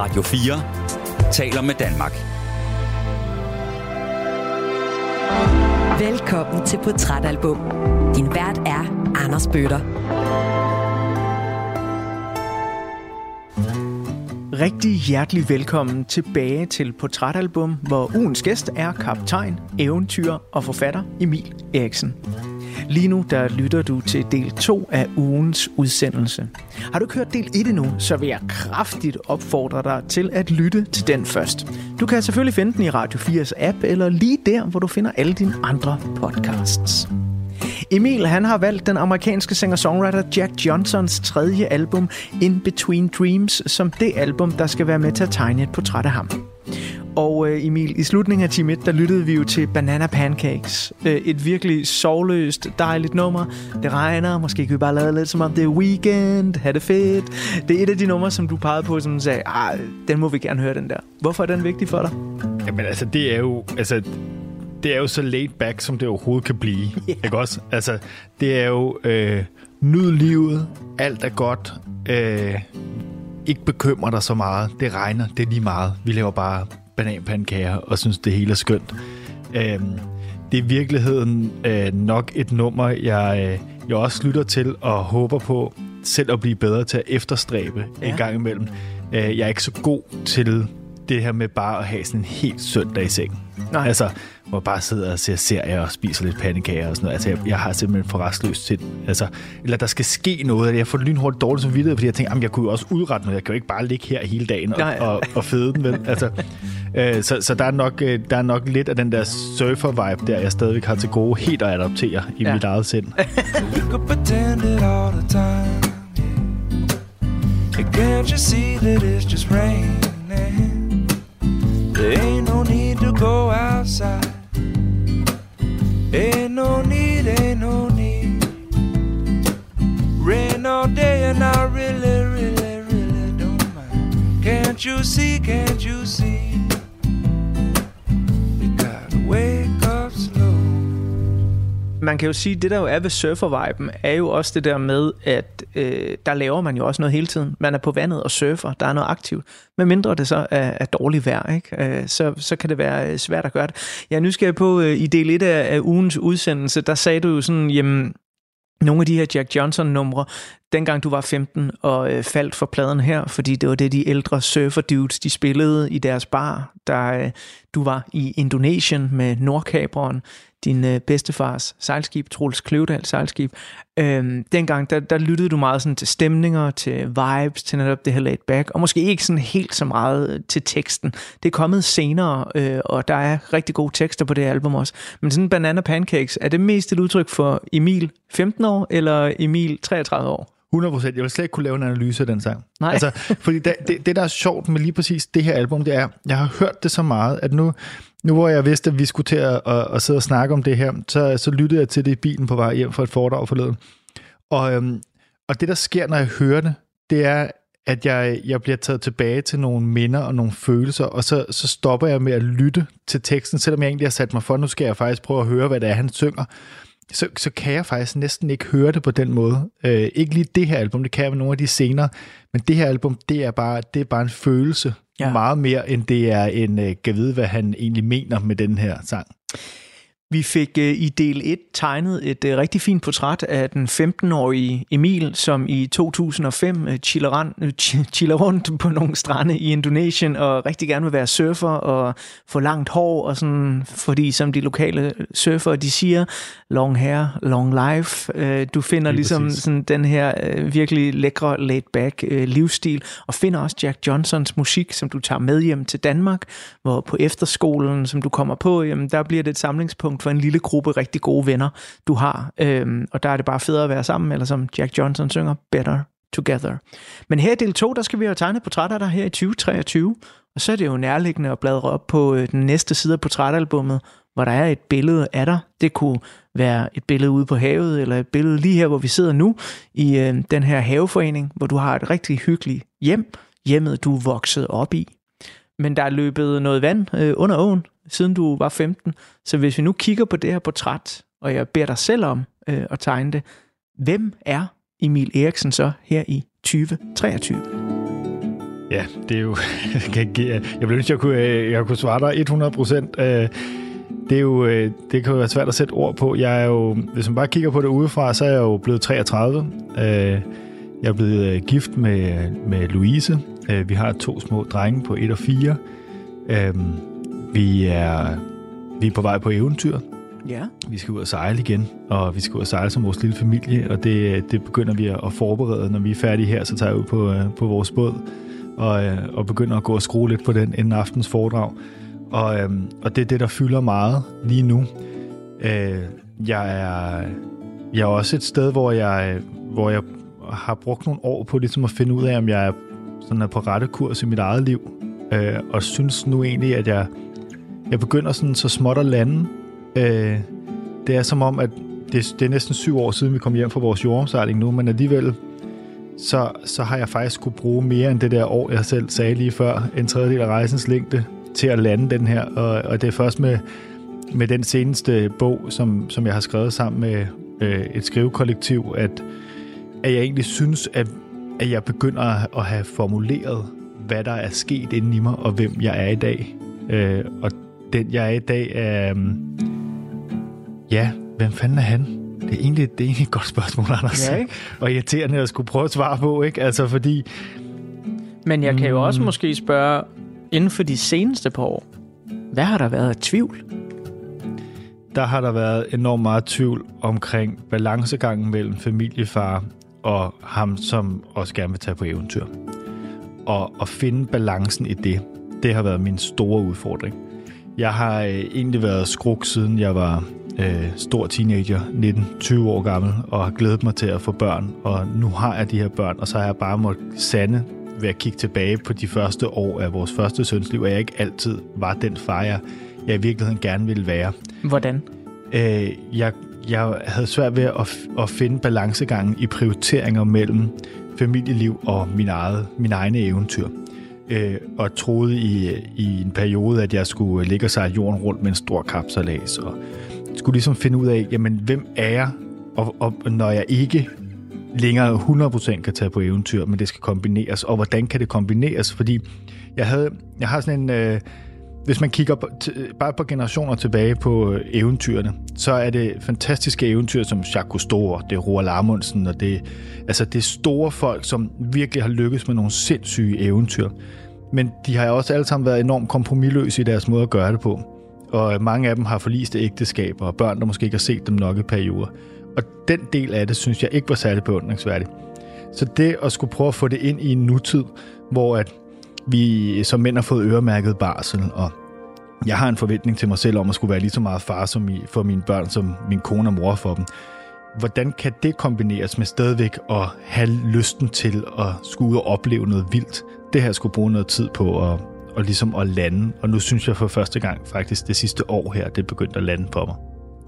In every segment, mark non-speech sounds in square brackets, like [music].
Radio 4 taler med Danmark. Velkommen til Portrætalbum. Din vært er Anders Bøtter. Rigtig hjertelig velkommen tilbage til Portrætalbum, hvor ugens gæst er kaptajn, eventyr og forfatter Emil Eriksen. Lige nu der lytter du til del 2 af ugens udsendelse. Har du ikke hørt del 1 endnu, så vil jeg kraftigt opfordre dig til at lytte til den først. Du kan selvfølgelig finde den i Radio 4's app, eller lige der, hvor du finder alle dine andre podcasts. Emil han har valgt den amerikanske singer-songwriter Jack Johnsons tredje album In Between Dreams som det album, der skal være med til at tegne et portræt af ham. Og øh, Emil, i slutningen af time 1, der lyttede vi jo til Banana Pancakes. Øh, et virkelig sovløst, dejligt nummer. Det regner, måske kan vi bare lade lidt som om det er weekend, have det fedt. Det er et af de numre, som du pegede på, som sagde, ah, den må vi gerne høre, den der. Hvorfor er den vigtig for dig? Jamen altså, det er jo... Altså, det er jo så laid back, som det overhovedet kan blive. [laughs] Yeah. Ikke også? Altså, det er jo øh, nyd livet, alt er godt, øh, ikke bekymre dig så meget, det regner, det er lige meget. Vi laver bare bananpandekager og synes, det hele er skønt. Øh, det er i virkeligheden øh, nok et nummer, jeg, øh, jeg også lytter til og håber på selv at blive bedre til at efterstræbe ja. en gang imellem. Øh, jeg er ikke så god til det her med bare at have sådan en helt søndag i seng. Nej. Altså, hvor bare sidder og ser serier og spiser lidt pandekager og sådan noget. Altså, jeg, jeg har simpelthen for restløst til Altså, eller der skal ske noget. Jeg får lynhurtigt dårligt som videre, fordi jeg tænker, jamen, jeg kunne jo også udrette noget. Jeg kan jo ikke bare ligge her hele dagen og, og, og fede den, vel? Altså, øh, så, så der, er nok, øh, der er nok lidt af den der surfer-vibe der, jeg stadigvæk har til gode helt at adoptere i ja. mit eget sind. [laughs] Can't you see that it's just raining? There ain't no need to go outside. Ain't no need, ain't no need. Rain all day and I really, really, really don't mind. Can't you see, can't you see? Man kan jo sige, at det der jo er ved surfer-viben, er jo også det der med, at øh, der laver man jo også noget hele tiden. Man er på vandet og surfer, der er noget aktivt. Men mindre det så er, er dårligt vejr, ikke? Øh, så, så kan det være øh, svært at gøre det. Jeg er nysgerrig på, øh, i del 1 af, af ugens udsendelse, der sagde du jo sådan, jamen, nogle af de her Jack Johnson-numre, dengang du var 15 og øh, faldt for pladen her, fordi det var det, de ældre surfer dudes, de spillede i deres bar, der øh, du var i Indonesien med Nordkaberen, din øh, bedstefars sejlskib, Troels Kløvedal sejlskib. Øhm, dengang, der, der lyttede du meget sådan til stemninger, til vibes, til netop det her laid back, og måske ikke sådan helt så meget øh, til teksten. Det er kommet senere, øh, og der er rigtig gode tekster på det album også. Men sådan Banana Pancakes, er det mest et udtryk for Emil 15 år, eller Emil 33 år? 100 procent. Jeg vil slet ikke kunne lave en analyse af den sang. Nej. Altså, fordi det, det, det, der er sjovt med lige præcis det her album, det er, jeg har hørt det så meget, at nu, nu hvor jeg vidste, at vi skulle til at, at, at sidde og snakke om det her, så, så lyttede jeg til det i bilen på vej hjem fra et foredrag forleden. Og, øhm, og det, der sker, når jeg hører det, det er, at jeg, jeg bliver taget tilbage til nogle minder og nogle følelser, og så, så stopper jeg med at lytte til teksten, selvom jeg egentlig har sat mig for, nu skal jeg faktisk prøve at høre, hvad det er, han synger så, så kan jeg faktisk næsten ikke høre det på den måde. Øh, ikke lige det her album, det kan jeg med nogle af de senere, men det her album, det er bare, det er bare en følelse, ja. meget mere end det er en, øh, kan vide, hvad han egentlig mener med den her sang. Vi fik øh, i del 1 tegnet et øh, rigtig fint portræt af den 15-årige Emil, som i 2005 øh, chiller, øh, chiller rundt på nogle strande i Indonesien og rigtig gerne vil være surfer og få langt hår, og sådan, fordi som de lokale surfer, de siger, long hair, long life. Øh, du finder Lige ligesom sådan, den her øh, virkelig lækre laid-back øh, livsstil, og finder også Jack Johnsons musik, som du tager med hjem til Danmark, hvor på efterskolen, som du kommer på, jamen, der bliver det et samlingspunkt udgangspunkt for en lille gruppe rigtig gode venner, du har. Øhm, og der er det bare federe at være sammen, eller som Jack Johnson synger, better together. Men her i del 2, der skal vi jo tegne portrætter der af dig her i 2023, og så er det jo nærliggende at bladre op på øh, den næste side af portrætalbummet, hvor der er et billede af dig. Det kunne være et billede ude på havet, eller et billede lige her, hvor vi sidder nu, i øh, den her haveforening, hvor du har et rigtig hyggeligt hjem, hjemmet du er vokset op i. Men der er løbet noget vand øh, under åen, siden du var 15. Så hvis vi nu kigger på det her portræt, og jeg beder dig selv om øh, at tegne det, hvem er Emil Eriksen så her i 2023? Ja, det er jo... [laughs] jeg ville ønske, jeg kunne, øh, jeg kunne svare dig 100 procent. Øh, det, er jo, øh, det kan jo være svært at sætte ord på. Jeg er jo, hvis man bare kigger på det udefra, så er jeg jo blevet 33. Jeg er blevet gift med, med Louise. Vi har to små drenge på 1 og 4. Vi er, vi er på vej på eventyr. Ja. Vi skal ud og sejle igen, og vi skal ud og sejle som vores lille familie, og det, det begynder vi at forberede. Når vi er færdige her, så tager jeg ud på, på vores båd og, øh, og begynder at gå og skrue lidt på den inden aftens foredrag. Og, øh, og det er det, der fylder meget lige nu. Øh, jeg, er, jeg er også et sted, hvor jeg, hvor jeg har brugt nogle år på ligesom at finde ud af, om jeg er, sådan er på rette kurs i mit eget liv. Øh, og synes nu egentlig, at jeg, jeg begynder sådan så småt at lande. Øh, det er som om, at det, det er næsten syv år siden, vi kom hjem fra vores jordomsejling nu, men alligevel så, så har jeg faktisk kunne bruge mere end det der år, jeg selv sagde lige før, en tredjedel af rejsens længde, til at lande den her. Og, og det er først med, med den seneste bog, som, som jeg har skrevet sammen med øh, et skrivekollektiv, at, at jeg egentlig synes, at, at jeg begynder at have formuleret, hvad der er sket inden i mig, og hvem jeg er i dag. Øh, og den, jeg er i dag, er... Øh, ja, hvem fanden er han? Det er egentlig, det er egentlig et godt spørgsmål, [laughs] Anders. Ja, ikke? Og irriterende at skulle prøve at svare på, ikke? Altså, fordi... Men jeg kan jo også mm. måske spørge, inden for de seneste par år, hvad har der været af tvivl? Der har der været enormt meget tvivl omkring balancegangen mellem familiefar og ham, som også gerne vil tage på eventyr. Og at finde balancen i det, det har været min store udfordring. Jeg har øh, egentlig været skruk, siden jeg var øh, stor teenager, 19-20 år gammel, og har glædet mig til at få børn. Og nu har jeg de her børn, og så har jeg bare måttet sande ved at kigge tilbage på de første år af vores første søns liv, at jeg ikke altid var den far, jeg, jeg i virkeligheden gerne ville være. Hvordan? Øh, jeg, jeg havde svært ved at, at finde balancegangen i prioriteringer mellem familieliv og min, eget, min egne eventyr. Øh, og troede i, i en periode, at jeg skulle ligge sig jorden rundt med en stor kapsalas, og skulle ligesom finde ud af, jamen, hvem er jeg, og, og når jeg ikke længere 100% kan tage på eventyr, men det skal kombineres, og hvordan kan det kombineres? Fordi jeg, havde, jeg har sådan en... Øh, hvis man kigger på, bare på generationer tilbage på øh, eventyrene, så er det fantastiske eventyr som Jacques Cousteau, og det Roald Amundsen, og det, altså det store folk, som virkelig har lykkes med nogle sindssyge eventyr. Men de har også alle sammen været enormt kompromilløse i deres måde at gøre det på og øh, mange af dem har forliste ægteskaber og børn, der måske ikke har set dem nok i perioder. Og den del af det, synes jeg ikke var særlig beundringsværdig. Så det at skulle prøve at få det ind i en nutid, hvor at vi som mænd har fået øremærket barsel, og jeg har en forventning til mig selv om at skulle være lige så meget far som i, for mine børn, som min kone og mor for dem. Hvordan kan det kombineres med stadigvæk at have lysten til at skulle ud og opleve noget vildt? Det her skulle bruge noget tid på at, og ligesom at lande. Og nu synes jeg for første gang faktisk det sidste år her, det begyndte at lande på mig.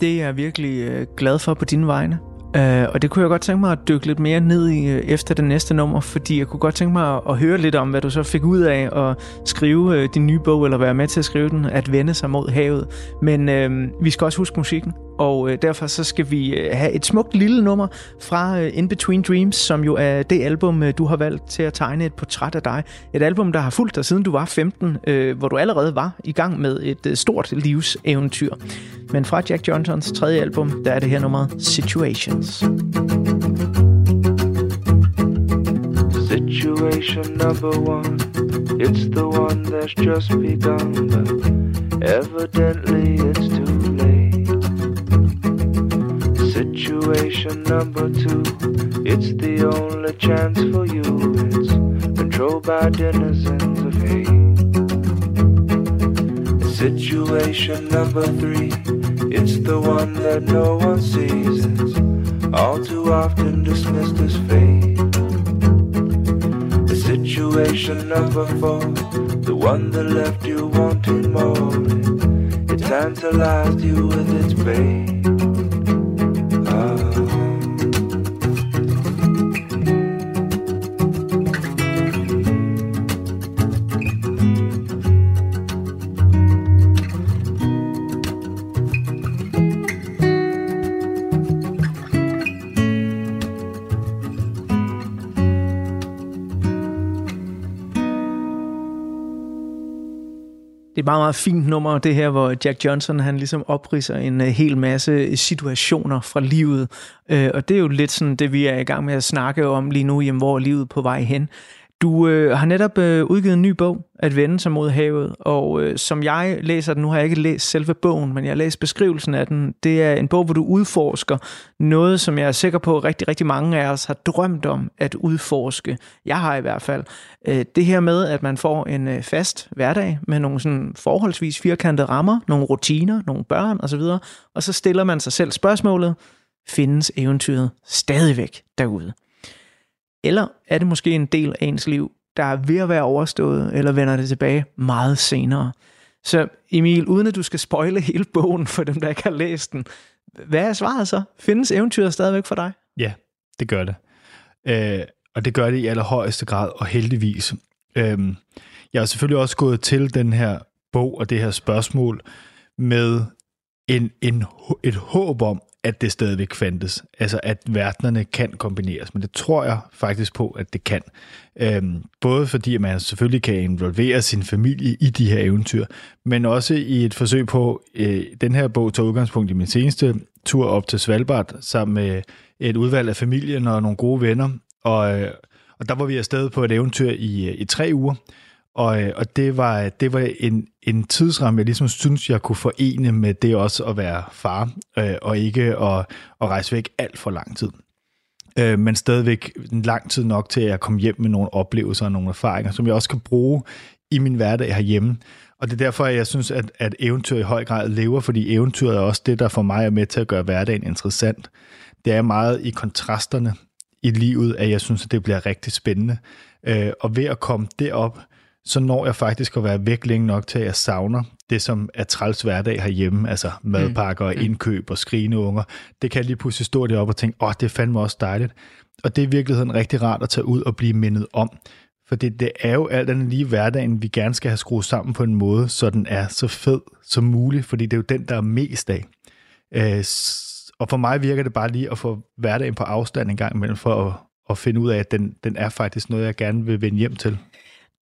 Det er jeg virkelig øh, glad for på dine vegne. Uh, og det kunne jeg godt tænke mig at dykke lidt mere ned i uh, efter det næste nummer, fordi jeg kunne godt tænke mig at, at høre lidt om, hvad du så fik ud af at skrive uh, din nye bog, eller være med til at skrive den, at vende sig mod havet. Men uh, vi skal også huske musikken, og øh, derfor så skal vi øh, have et smukt lille nummer fra øh, In Between Dreams, som jo er det album, du har valgt til at tegne et portræt af dig. Et album, der har fulgt dig siden du var 15, hvor du allerede var i gang med et uh, stort livseventyr. Men fra Jack Johnsons tredje album, der er det her nummer Situations. Situation number one, it's the one that's just begun, but evidently it's too Situation number two, it's the only chance for you, it's controlled by denizens of hate. Situation number three, it's the one that no one sees. It's all too often dismissed as fate. The situation number four, the one that left you wanting more. It, tantalized you with its bait. Det et meget, meget fint nummer, det her, hvor Jack Johnson han ligesom opriser en uh, hel masse øh, situationer fra livet. Uh, og det er jo lidt sådan det, vi er i gang med at snakke om lige nu, jamen, hvor er livet på vej hen. Du øh, har netop øh, udgivet en ny bog, At vende sig mod havet, og øh, som jeg læser den, nu har jeg ikke læst selve bogen, men jeg har læst beskrivelsen af den, det er en bog, hvor du udforsker noget, som jeg er sikker på, at rigtig, rigtig mange af os har drømt om at udforske. Jeg har i hvert fald. Øh, det her med, at man får en øh, fast hverdag med nogle sådan forholdsvis firkantede rammer, nogle rutiner, nogle børn osv., og så stiller man sig selv spørgsmålet, findes eventyret stadigvæk derude? Eller er det måske en del af ens liv, der er ved at være overstået, eller vender det tilbage meget senere? Så Emil, uden at du skal spoile hele bogen for dem, der ikke har læst den, hvad er svaret så? Findes eventyret stadigvæk for dig? Ja, det gør det. Øh, og det gør det i allerhøjeste grad, og heldigvis. Øh, jeg har selvfølgelig også gået til den her bog og det her spørgsmål med en, en, et håb om, at det stadigvæk fandtes. Altså, at verdenerne kan kombineres. Men det tror jeg faktisk på, at det kan. Øhm, både fordi man selvfølgelig kan involvere sin familie i de her eventyr, men også i et forsøg på, øh, den her bog tager udgangspunkt i min seneste tur op til Svalbard, sammen med et udvalg af familien og nogle gode venner. Og, øh, og der var vi afsted på et eventyr i, øh, i tre uger, og, øh, og det var, det var en, en tidsramme, jeg ligesom synes, jeg kunne forene med det også at være far, øh, og ikke at, at rejse væk alt for lang tid. Øh, men stadigvæk en lang tid nok til, at jeg kom hjem med nogle oplevelser og nogle erfaringer, som jeg også kan bruge i min hverdag herhjemme. Og det er derfor, jeg synes, at, at eventyr i høj grad lever, fordi eventyret er også det, der for mig er med til at gøre hverdagen interessant. Det er meget i kontrasterne i livet, at jeg synes, at det bliver rigtig spændende. Øh, og ved at komme derop, så når jeg faktisk at være væk længe nok til, at jeg savner det, som er træls hverdag herhjemme, altså madpakker og mm. indkøb og skrigende unger. Det kan jeg lige pludselig stå deroppe og tænke, åh, oh, det er fandme også dejligt. Og det er i virkeligheden rigtig rart at tage ud og blive mindet om. For det, det er jo alt andet lige hverdagen, vi gerne skal have skruet sammen på en måde, så den er så fed som muligt, fordi det er jo den, der er mest af. Øh, og for mig virker det bare lige at få hverdagen på afstand en gang imellem, for at, at finde ud af, at den, den er faktisk noget, jeg gerne vil vende hjem til.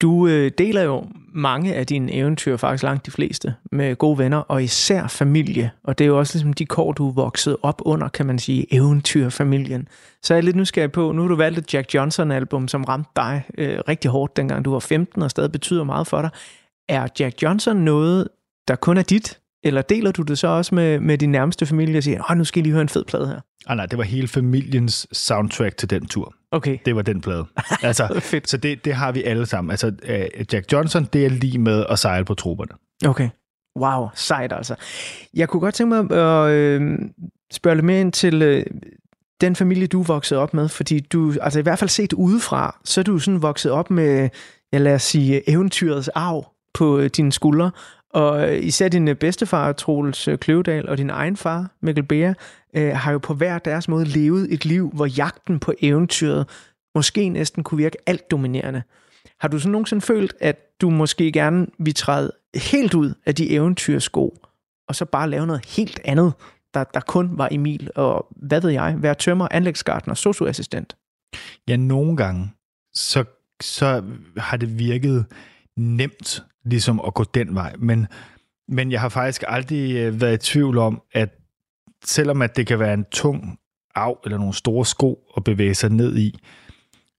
Du øh, deler jo mange af dine eventyr, faktisk langt de fleste, med gode venner, og især familie. Og det er jo også ligesom de kår, du er vokset op under, kan man sige, eventyrfamilien. Så er jeg lidt nysgerrig på, nu har du valgt et Jack Johnson-album, som ramte dig øh, rigtig hårdt, dengang du var 15, og stadig betyder meget for dig. Er Jack Johnson noget, der kun er dit, eller deler du det så også med, med din nærmeste familie og siger, nu skal I lige høre en fed plade her? Ah, nej, det var hele familiens soundtrack til den tur. Okay. Det var den plade. [laughs] Altså, Fedt. Så det, det har vi alle sammen. Altså, uh, Jack Johnson, det er lige med at sejle på troberne. Okay. Wow, sejt altså. Jeg kunne godt tænke mig at øh, spørge lidt mere ind til øh, den familie, du vokset op med, fordi du, altså i hvert fald set udefra, så er du sådan vokset op med, ja lad os sige, eventyrets arv på øh, dine skuldre, og øh, især din øh, bedstefar, Troels øh, Kløvedal, og din egen far, Mikkel Beer, øh, har jo på hver deres måde levet et liv, hvor jagten på eventyret måske næsten kunne virke alt dominerende. Har du så nogensinde følt, at du måske gerne vil træde helt ud af de eventyrsko, og så bare lave noget helt andet, der, der kun var Emil, og hvad ved jeg, være tømmer, anlægsgartner, socioassistent? Ja, nogle gange, så, så har det virket nemt ligesom at gå den vej, men, men jeg har faktisk aldrig øh, været i tvivl om, at selvom at det kan være en tung af eller nogle store sko at bevæge sig ned i,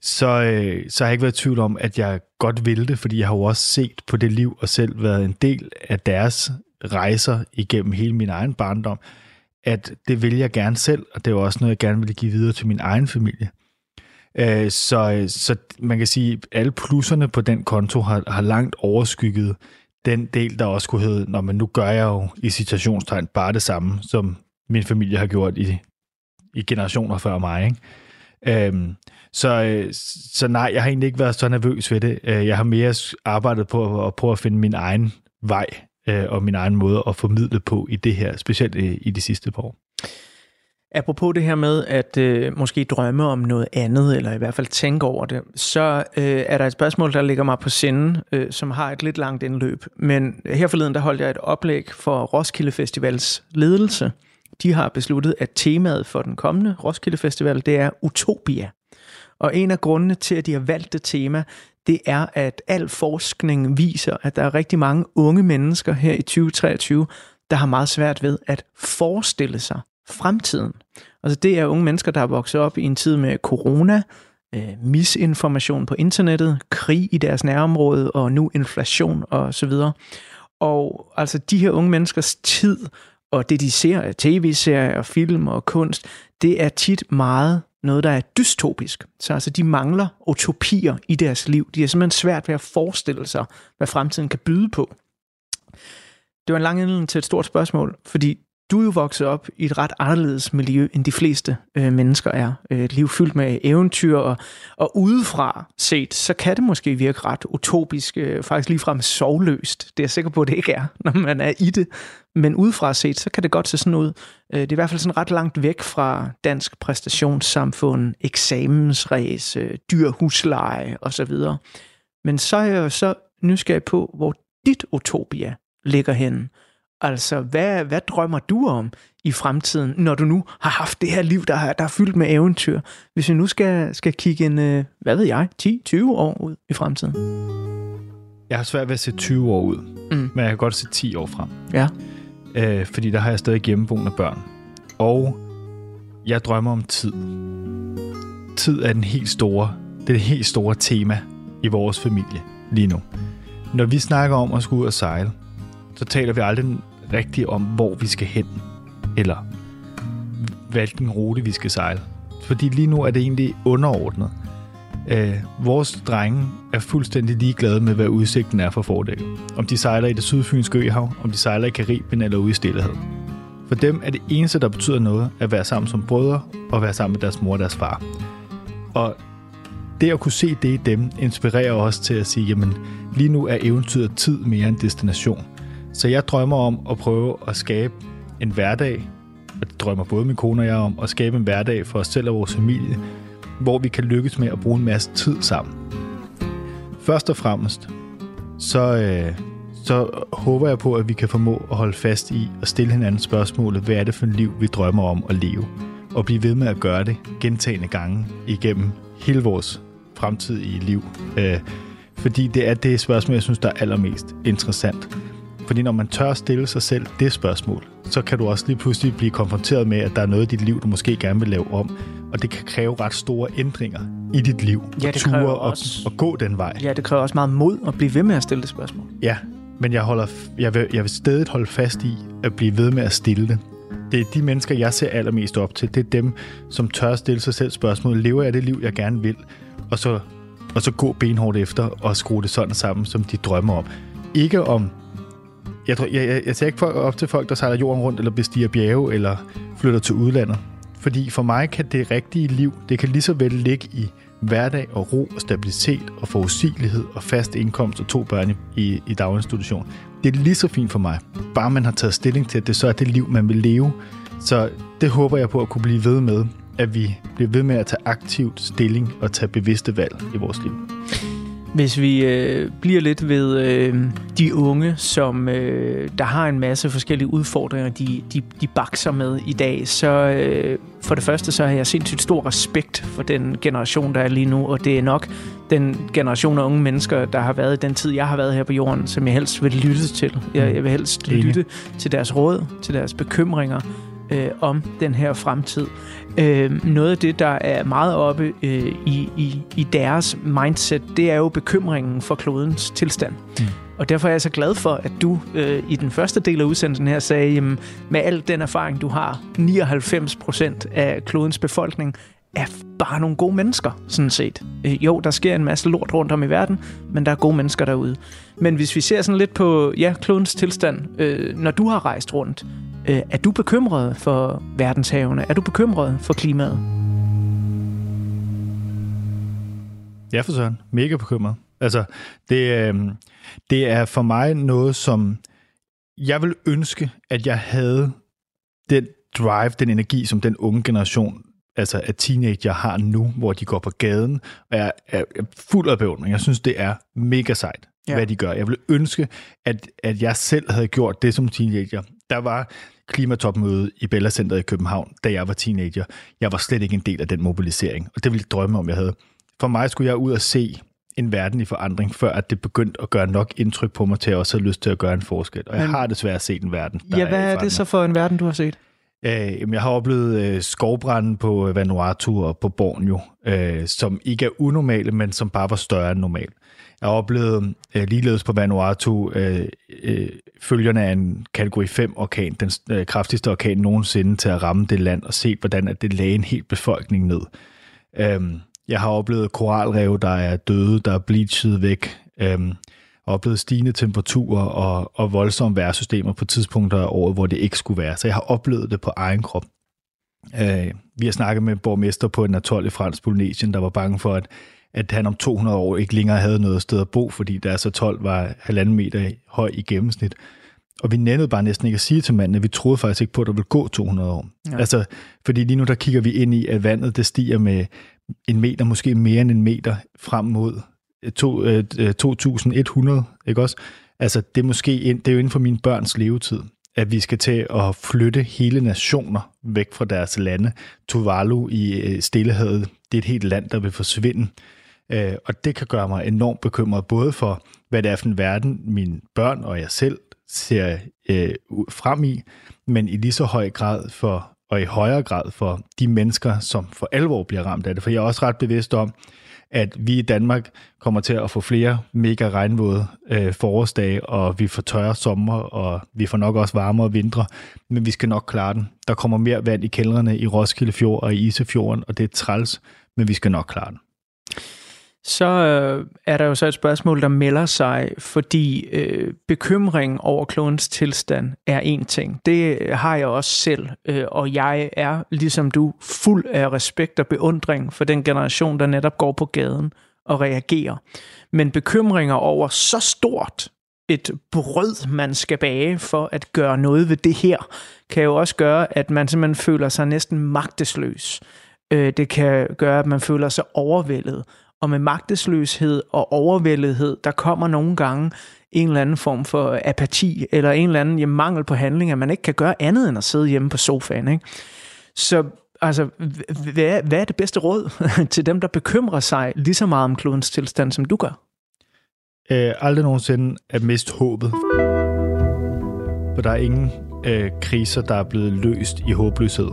så, øh, så har jeg ikke været i tvivl om, at jeg godt ville det, fordi jeg har jo også set på det liv og selv været en del af deres rejser igennem hele min egen barndom, at det vil jeg gerne selv, og det er jo også noget, jeg gerne vil give videre til min egen familie. Øh, så, så man kan sige, at alle plusserne på den konto har, har langt overskygget den del, der også kunne hedde, når man nu gør jeg jo i citationstegn bare det samme, som min familie har gjort i, i generationer før mig. Ikke? Øhm, så, øh, så nej, jeg har egentlig ikke været så nervøs ved det. Øh, jeg har mere arbejdet på at prøve at finde min egen vej øh, og min egen måde at formidle på i det her, specielt i, i de sidste par år. Apropos det her med at øh, måske drømme om noget andet, eller i hvert fald tænke over det, så øh, er der et spørgsmål, der ligger mig på sinden, øh, som har et lidt langt indløb. Men her forleden, der holdt jeg et oplæg for Roskilde Festivals ledelse, de har besluttet, at temaet for den kommende Roskilde Festival, det er Utopia. Og en af grundene til, at de har valgt det tema, det er, at al forskning viser, at der er rigtig mange unge mennesker her i 2023, der har meget svært ved at forestille sig fremtiden. Altså det er unge mennesker, der er vokset op i en tid med corona, øh, misinformation på internettet, krig i deres nærområde og nu inflation og så videre. Og altså de her unge menneskers tid og det de ser af tv-serier og film og kunst, det er tit meget noget, der er dystopisk. Så altså, de mangler utopier i deres liv. De er simpelthen svært ved at forestille sig, hvad fremtiden kan byde på. Det var en lang indledning til et stort spørgsmål, fordi du er jo vokset op i et ret anderledes miljø, end de fleste øh, mennesker er. Øh, et liv fyldt med eventyr, og, og udefra set, så kan det måske virke ret utopisk, øh, faktisk ligefrem sovløst. Det er jeg sikker på, at det ikke er, [laughs] når man er i det. Men udefra set, så kan det godt se sådan ud. Øh, det er i hvert fald sådan ret langt væk fra dansk præstationssamfund, eksamensræs, øh, dyr husleje osv. Men så er jeg jo så nysgerrig på, hvor dit utopia ligger henne. Altså, hvad, hvad drømmer du om i fremtiden, når du nu har haft det her liv, der, er, der er fyldt med eventyr? Hvis vi nu skal, skal kigge en, øh, hvad ved jeg, 10-20 år ud i fremtiden? Jeg har svært ved at se 20 år ud, mm. men jeg kan godt se 10 år frem. Ja. Øh, fordi der har jeg stadig hjemmeboende børn. Og jeg drømmer om tid. Tid er den helt store, det er det helt store tema i vores familie lige nu. Når vi snakker om at skulle ud og sejle, så taler vi aldrig rigtigt om, hvor vi skal hen, eller hvilken rute vi skal sejle. Fordi lige nu er det egentlig underordnet. Øh, vores drenge er fuldstændig ligeglade med, hvad udsigten er for fordækket. Om de sejler i det sydfynske øhav, om de sejler i Karibien eller ude i Stillehed. For dem er det eneste, der betyder noget, at være sammen som brødre og være sammen med deres mor og deres far. Og det at kunne se det i dem, inspirerer os til at sige, jamen lige nu er eventyret tid mere end destination. Så jeg drømmer om at prøve at skabe en hverdag, og det drømmer både min kone og jeg om, at skabe en hverdag for os selv og vores familie, hvor vi kan lykkes med at bruge en masse tid sammen. Først og fremmest, så, øh, så håber jeg på, at vi kan formå at holde fast i og stille hinanden spørgsmålet, hvad er det for et liv, vi drømmer om at leve? Og blive ved med at gøre det gentagende gange igennem hele vores fremtidige liv. Øh, fordi det er det spørgsmål, jeg synes, der er allermest interessant. Fordi når man tør stille sig selv det spørgsmål, så kan du også lige pludselig blive konfronteret med, at der er noget i dit liv, du måske gerne vil lave om. Og det kan kræve ret store ændringer i dit liv. Ja, det kræver og, også... Og, og gå den vej. Ja, det kræver også meget mod at blive ved med at stille det spørgsmål. Ja, men jeg, holder, jeg, vil, jeg vil stadig holde fast i at blive ved med at stille det. Det er de mennesker, jeg ser allermest op til. Det er dem, som tør stille sig selv spørgsmål. Lever jeg det liv, jeg gerne vil? Og så, og så gå benhårdt efter og skrue det sådan sammen, som de drømmer om. Ikke om jeg, tror, jeg, jeg, jeg ser ikke op til folk, der sejler jorden rundt, eller bestiger bjerge, eller flytter til udlandet. Fordi for mig kan det rigtige liv, det kan lige så vel ligge i hverdag og ro og stabilitet og forudsigelighed og fast indkomst og to børn i, i daginstitution. Det er lige så fint for mig, bare man har taget stilling til, at det så er det liv, man vil leve. Så det håber jeg på at kunne blive ved med, at vi bliver ved med at tage aktivt stilling og tage bevidste valg i vores liv. Hvis vi øh, bliver lidt ved øh, de unge, som øh, der har en masse forskellige udfordringer, de, de, de bakser med i dag, så øh, for det første så har jeg sindssygt stor respekt for den generation, der er lige nu, og det er nok den generation af unge mennesker, der har været i den tid, jeg har været her på jorden, som jeg helst vil lytte til. Jeg, jeg vil helst lytte til deres råd, til deres bekymringer, øh, om den her fremtid. Øh, noget af det, der er meget oppe øh, i, i, i deres mindset, det er jo bekymringen for klodens tilstand. Mm. Og derfor er jeg så glad for, at du øh, i den første del af udsendelsen her sagde, jamen, med al den erfaring, du har, 99 procent af klodens befolkning er bare nogle gode mennesker, sådan set. Øh, jo, der sker en masse lort rundt om i verden, men der er gode mennesker derude. Men hvis vi ser sådan lidt på, ja, klodens tilstand, øh, når du har rejst rundt, øh, er du bekymret for verdenshavene? Er du bekymret for klimaet? Ja, for søren. Mega bekymret. Altså, det, øh, det er for mig noget, som jeg vil ønske, at jeg havde den drive, den energi, som den unge generation altså at teenager har nu, hvor de går på gaden, og er, er, fuld af beundring. Jeg synes, det er mega sejt, ja. hvad de gør. Jeg vil ønske, at, at jeg selv havde gjort det som teenager. Der var klimatopmøde i Bella Center i København, da jeg var teenager. Jeg var slet ikke en del af den mobilisering, og det ville jeg drømme om, jeg havde. For mig skulle jeg ud og se en verden i forandring, før at det begyndte at gøre nok indtryk på mig til at også have lyst til at gøre en forskel. Og jeg har desværre set en verden, der Ja, hvad er, er det så for en verden, du har set? Øh, jeg har oplevet øh, skovbranden på Vanuatu og på Borneo, øh, som ikke er unormale, men som bare var større end normalt. Jeg har oplevet øh, ligeledes på Vanuatu øh, øh, følgerne af en kategori 5 orkan, den øh, kraftigste orkan nogensinde til at ramme det land, og set, hvordan at det lagde en hel befolkning ned. Øhm, jeg har oplevet koralrev, der er døde, der er bleachet væk. Øh, oplevet stigende temperaturer og, og voldsomme vejrsystemer på tidspunkter af året, hvor det ikke skulle være. Så jeg har oplevet det på egen krop. Øh, vi har snakket med borgmester på en atoll i Fransk Polynesien, der var bange for, at, at han om 200 år ikke længere havde noget sted at bo, fordi deres atol var halvanden meter høj i gennemsnit. Og vi nændede bare næsten ikke at sige til manden, at vi troede faktisk ikke på, at der ville gå 200 år. Ja. Altså, fordi lige nu der kigger vi ind i, at vandet det stiger med en meter, måske mere end en meter frem mod to, øh, 2100, ikke også? Altså, det er måske ind, det er jo inden for mine børns levetid, at vi skal til at flytte hele nationer væk fra deres lande. Tuvalu i øh, Stillehavet, det er et helt land, der vil forsvinde. Øh, og det kan gøre mig enormt bekymret, både for, hvad det er for en verden, mine børn og jeg selv ser øh, frem i, men i lige så høj grad for, og i højere grad for de mennesker, som for alvor bliver ramt af det. For jeg er også ret bevidst om, at vi i Danmark kommer til at få flere mega regnvåde øh, forårsdage, og vi får tørre sommer, og vi får nok også varmere vintre, men vi skal nok klare den. Der kommer mere vand i kældrene i Roskilde Fjord og i Isefjorden, og det er træls, men vi skal nok klare den. Så øh, er der jo så et spørgsmål, der melder sig, fordi øh, bekymring over klonens tilstand er en ting. Det øh, har jeg også selv, øh, og jeg er, ligesom du, fuld af respekt og beundring for den generation, der netop går på gaden og reagerer. Men bekymringer over så stort et brød, man skal bage for at gøre noget ved det her, kan jo også gøre, at man simpelthen føler sig næsten magtesløs. Øh, det kan gøre, at man føler sig overvældet og med magtesløshed og overvældethed, der kommer nogle gange en eller anden form for apati, eller en eller anden jamen, mangel på handling, at man ikke kan gøre andet end at sidde hjemme på sofaen. Ikke? Så altså, hvad, hvad er det bedste råd [laughs] til dem, der bekymrer sig lige så meget om klodens tilstand, som du gør? Øh, aldrig nogensinde at miste håbet. For der er ingen øh, kriser, der er blevet løst i håbløshed.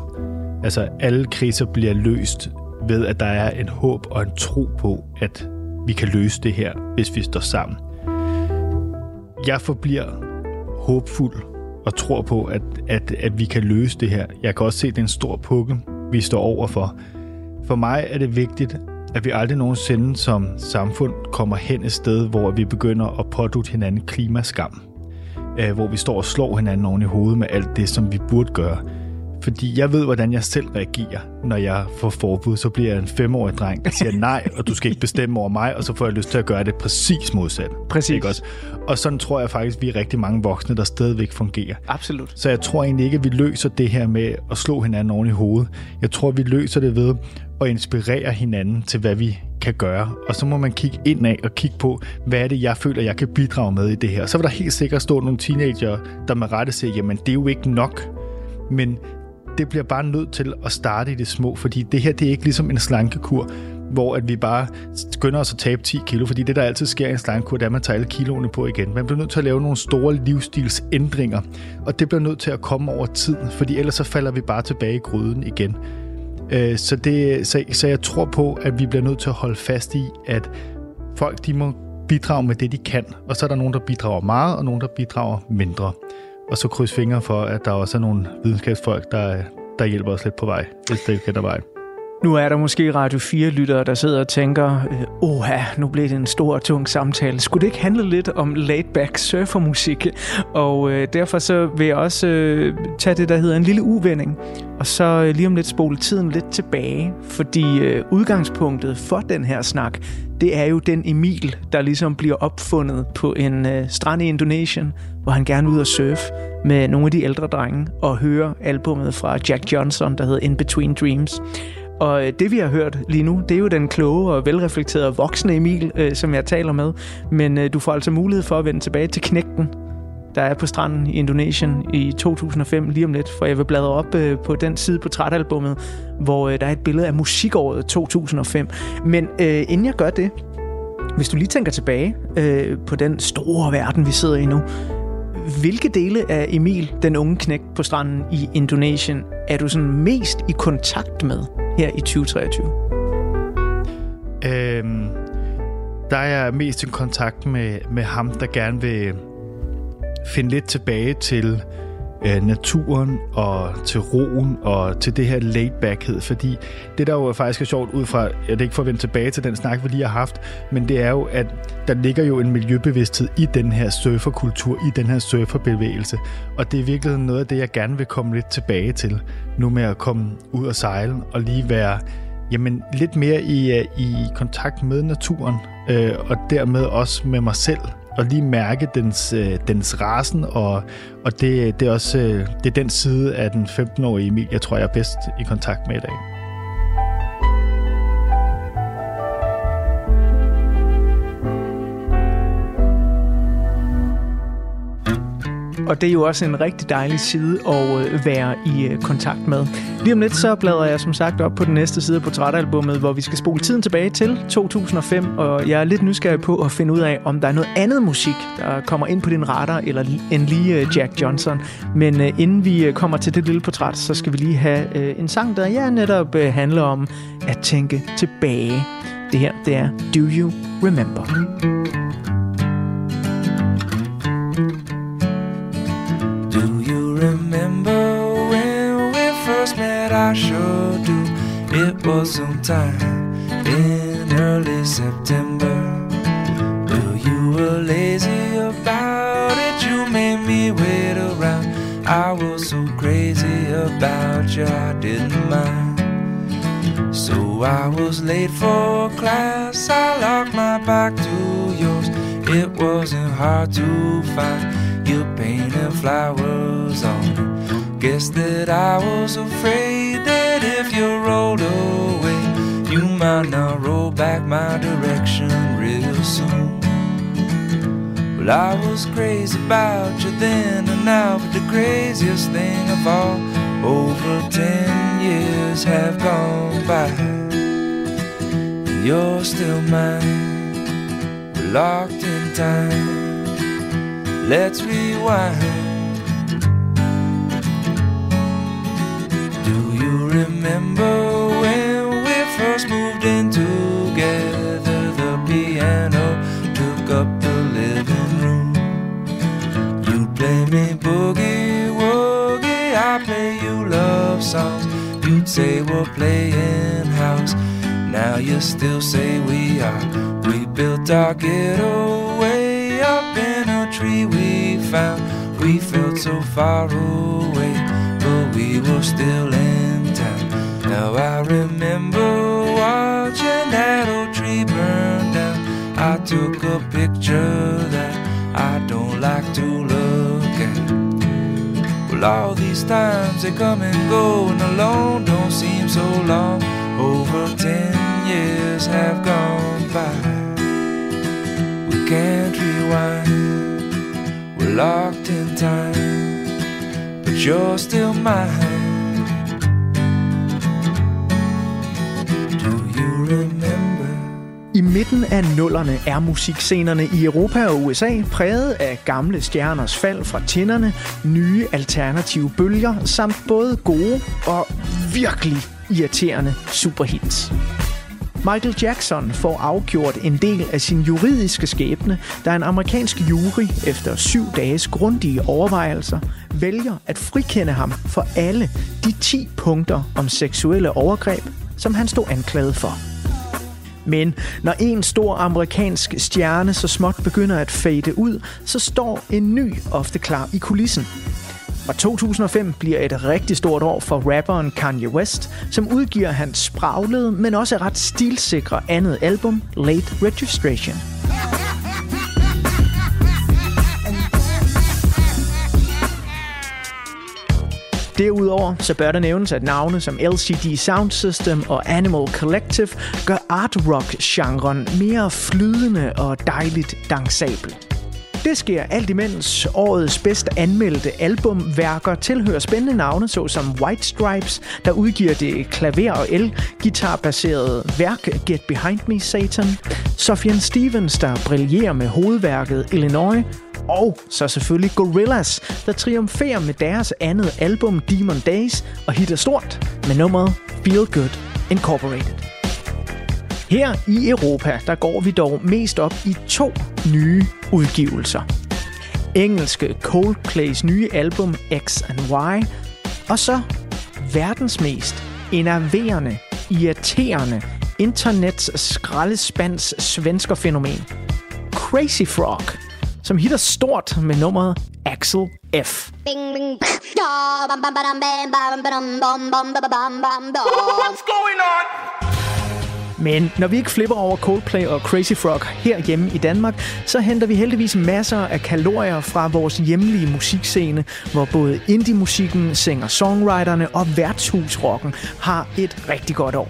Altså, alle kriser bliver løst ved, at der er en håb og en tro på, at vi kan løse det her, hvis vi står sammen. Jeg forbliver håbfuld og tror på, at, at, at vi kan løse det her. Jeg kan også se, at det er en stor pukke, vi står overfor. For mig er det vigtigt, at vi aldrig nogensinde som samfund kommer hen et sted, hvor vi begynder at pådute hinanden klimaskam. Øh, hvor vi står og slår hinanden oven i hovedet med alt det, som vi burde gøre. Fordi jeg ved, hvordan jeg selv reagerer, når jeg får forbud. Så bliver jeg en femårig dreng, der siger nej, og du skal ikke bestemme over mig, og så får jeg lyst til at gøre det præcis modsat. Præcis. Ikke også? Og sådan tror jeg faktisk, vi er rigtig mange voksne, der stadigvæk fungerer. Absolut. Så jeg tror egentlig ikke, at vi løser det her med at slå hinanden oven i hovedet. Jeg tror, vi løser det ved at inspirere hinanden til, hvad vi kan gøre. Og så må man kigge ind af og kigge på, hvad er det, jeg føler, jeg kan bidrage med i det her. Så vil der helt sikkert stå nogle teenager, der med rette siger, jamen det er jo ikke nok. Men det bliver bare nødt til at starte i det små, fordi det her det er ikke ligesom en slankekur, hvor at vi bare skynder os at tabe 10 kilo, fordi det, der altid sker i en slankekur, det er, at man tager alle kiloene på igen. Man bliver nødt til at lave nogle store livsstilsændringer, og det bliver nødt til at komme over tid, fordi ellers så falder vi bare tilbage i gryden igen. Øh, så, det, så, så jeg tror på, at vi bliver nødt til at holde fast i, at folk de må bidrage med det, de kan, og så er der nogen, der bidrager meget, og nogen, der bidrager mindre. Og så kryds fingre for, at der også er nogle videnskabsfolk, der, der hjælper os lidt på vej, hvis det ikke er vej. Nu er der måske Radio 4-lyttere, der sidder og tænker, øh, åh, nu blev det en stor og tung samtale. Skulle det ikke handle lidt om laid-back surfermusik? Og øh, derfor så vil jeg også øh, tage det, der hedder en lille uvending, og så øh, lige om lidt spole tiden lidt tilbage. Fordi øh, udgangspunktet for den her snak, det er jo den Emil, der ligesom bliver opfundet på en øh, strand i Indonesien, hvor han gerne vil ud og surfe med nogle af de ældre drenge og høre albummet fra Jack Johnson, der hedder In Between Dreams. Og øh, det vi har hørt lige nu, det er jo den kloge og velreflekterede voksne Emil, øh, som jeg taler med. Men øh, du får altså mulighed for at vende tilbage til knægten, der er på stranden i Indonesien i 2005 lige om lidt, for jeg vil bladre op øh, på den side på trætalbummet, hvor øh, der er et billede af musikåret 2005. Men øh, inden jeg gør det, Hvis du lige tænker tilbage øh, på den store verden, vi sidder i nu, hvilke dele af Emil, den unge knæk på stranden i Indonesien, er du sådan mest i kontakt med her i 2023? Øhm, der er jeg mest i kontakt med, med ham, der gerne vil finde lidt tilbage til øh, naturen og til roen og til det her laidbackhed, fordi det der jo faktisk er sjovt ud fra, jeg det ikke for at vende tilbage til den snak, vi lige har haft, men det er jo, at der ligger jo en miljøbevidsthed i den her surferkultur, i den her surferbevægelse, og det er virkelig noget af det, jeg gerne vil komme lidt tilbage til, nu med at komme ud og sejle og lige være jamen, lidt mere i, øh, i kontakt med naturen, øh, og dermed også med mig selv, og lige mærke dens, øh, dens rasen, og, og det, det, er også øh, det er den side af den 15-årige Emil, jeg tror, jeg er bedst i kontakt med i dag. Og det er jo også en rigtig dejlig side at øh, være i øh, kontakt med. Lige om lidt så bladrer jeg som sagt op på den næste side af portrætalbummet, hvor vi skal spole tiden tilbage til 2005, og jeg er lidt nysgerrig på at finde ud af, om der er noget andet musik, der kommer ind på din radar, eller end lige øh, Jack Johnson. Men inden vi kommer til det lille portræt, så skal vi lige have en sang, der ja, netop handler om at tænke tilbage. Det her, det er Do You Remember? I sure do. It was sometime in early September. Well, you were lazy about it, you made me wait around. I was so crazy about you, I didn't mind. So I was late for class, I locked my back to yours. It wasn't hard to find you painted flowers on. Guess that I was afraid that if you rolled away, you might not roll back my direction real soon. Well, I was crazy about you then and now, but the craziest thing of all, over ten years have gone by. And you're still mine, locked in time. Let's rewind. Do you remember when we first moved in together. The piano took up the living room. You play me boogie woogie, I play you love songs. You'd say we're playing house. Now you still say we are. We built our ghetto found. We felt so far away, but we were still in time. now I remember watching that old tree burn down. I took a picture that I don't like to look at. Well, all these times they come and go, and alone don't seem so long. Over ten years have gone by. We can't rewind, we're locked in time, but you're still mine. I midten af nullerne er musikscenerne i Europa og USA præget af gamle stjerners fald fra tinderne, nye alternative bølger samt både gode og virkelig irriterende superhits. Michael Jackson får afgjort en del af sin juridiske skæbne, da en amerikansk jury efter syv dages grundige overvejelser vælger at frikende ham for alle de 10 punkter om seksuelle overgreb, som han stod anklaget for. Men når en stor amerikansk stjerne så småt begynder at fade ud, så står en ny ofte klar i kulissen. Og 2005 bliver et rigtig stort år for rapperen Kanye West, som udgiver hans spraglede, men også ret stilsikre andet album, Late Registration. Derudover så bør der nævnes, at navne som LCD Sound System og Animal Collective gør art rock genren mere flydende og dejligt dansabel. Det sker alt imens årets bedst anmeldte albumværker tilhører spændende navne, såsom White Stripes, der udgiver det klaver- og el-gitar-baserede værk Get Behind Me Satan, Sofian Stevens, der brillerer med hovedværket Illinois, og så selvfølgelig Gorillaz, der triumferer med deres andet album Demon Days og hitter stort med nummeret Feel Good Incorporated. Her i Europa, der går vi dog mest op i to nye udgivelser. Engelske Coldplays nye album X and Y, og så verdens mest enerverende, irriterende, internets skraldespands svensker fænomen. Crazy Frog, som hitter stort med nummeret Axel F. What's going on? Men når vi ikke flipper over Coldplay og Crazy Frog herhjemme i Danmark, så henter vi heldigvis masser af kalorier fra vores hjemlige musikscene, hvor både indie-musikken, singer-songwriterne og værtshusrocken har et rigtig godt år.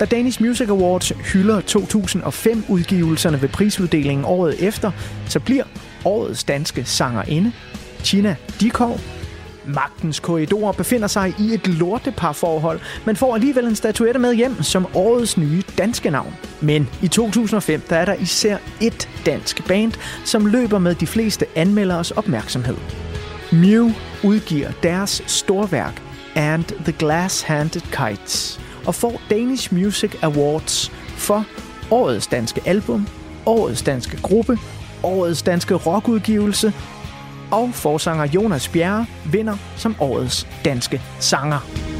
Da Danish Music Awards hylder 2005-udgivelserne ved prisuddelingen året efter, så bliver årets danske sangerinde, Tina Dikov, Magtens korridorer befinder sig i et lorteparforhold, men får alligevel en statuette med hjem som årets nye danske navn. Men i 2005 der er der især et dansk band, som løber med de fleste anmelderes opmærksomhed. Mew udgiver deres storværk And the Glass-Handed Kites og får Danish Music Awards for årets danske album, årets danske gruppe, årets danske rockudgivelse og forsanger Jonas Bjerre vinder som årets danske sanger.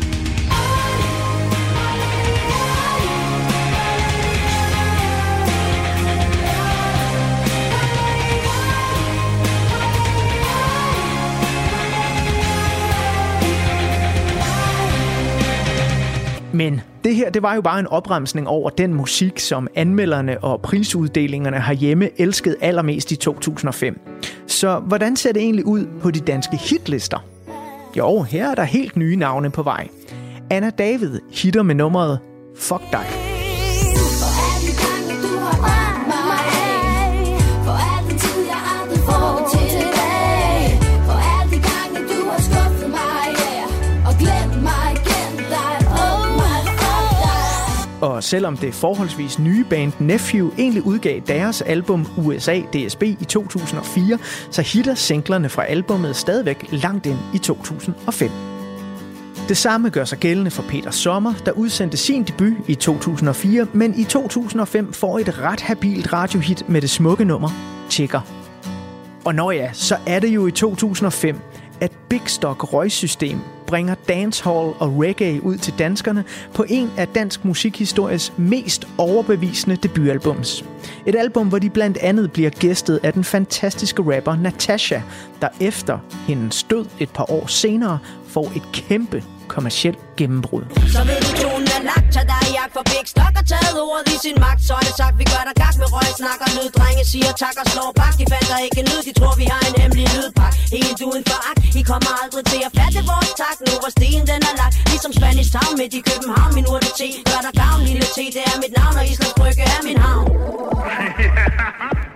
Men det her, det var jo bare en opremsning over den musik, som anmelderne og prisuddelingerne herhjemme elskede allermest i 2005. Så hvordan ser det egentlig ud på de danske hitlister? Jo, her er der helt nye navne på vej. Anna David hitter med nummeret Fuck dig. Og selvom det forholdsvis nye band Nephew egentlig udgav deres album USA DSB i 2004, så hitter singlerne fra albummet stadigvæk langt ind i 2005. Det samme gør sig gældende for Peter Sommer, der udsendte sin debut i 2004, men i 2005 får et ret habilt radiohit med det smukke nummer Tjekker. Og når ja, så er det jo i 2005, at Big Stock røgsystem bringer dancehall og reggae ud til danskerne på en af dansk musikhistories mest overbevisende debutalbums. Et album, hvor de blandt andet bliver gæstet af den fantastiske rapper Natasha, der efter hendes død et par år senere får et kæmpe kommersielt gennembrud. Så vil tak for Big Stock og taget ordet i sin magt. Så er det sagt, vi gør der gas med røg, snakker nød, drenge siger tak og slår bak. De fatter ikke lyd, de tror vi har en hemmelig lydpak. Helt uden for akt, I kommer aldrig til at fatte vores tak. Nu hvor stien den er lagt, ligesom Spanish Town midt i København. Min urte te, gør der gavn, lille te, det er mit navn, og Islands Brygge er min havn. [laughs]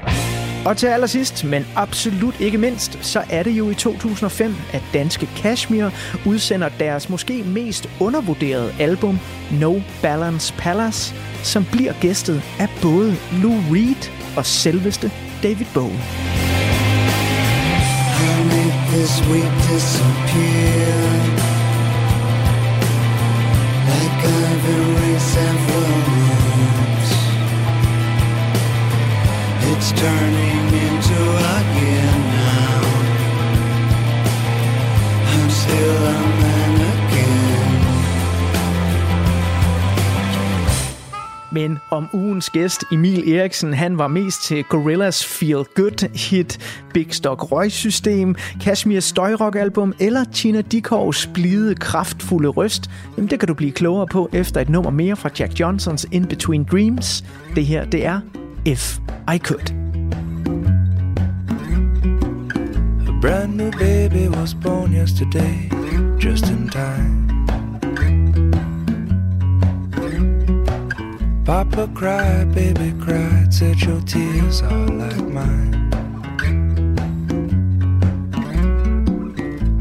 Og til allersidst, men absolut ikke mindst, så er det jo i 2005, at danske Kashmir udsender deres måske mest undervurderede album No Balance Palace, som bliver gæstet af både Lou Reed og selveste David Bowie. this week disappear like It's turning into a year now. I'm still a again. Men om ugens gæst, Emil Eriksen, han var mest til Gorillas Feel Good hit, Big Stock røgsystem, Kashmir støjrock album eller Tina Dickows blide, kraftfulde røst, jamen det kan du blive klogere på efter et nummer mere fra Jack Johnsons In Between Dreams. Det her, det er if I could. A brand new baby was born yesterday, just in time. Papa cried, baby cried, said your tears are like mine.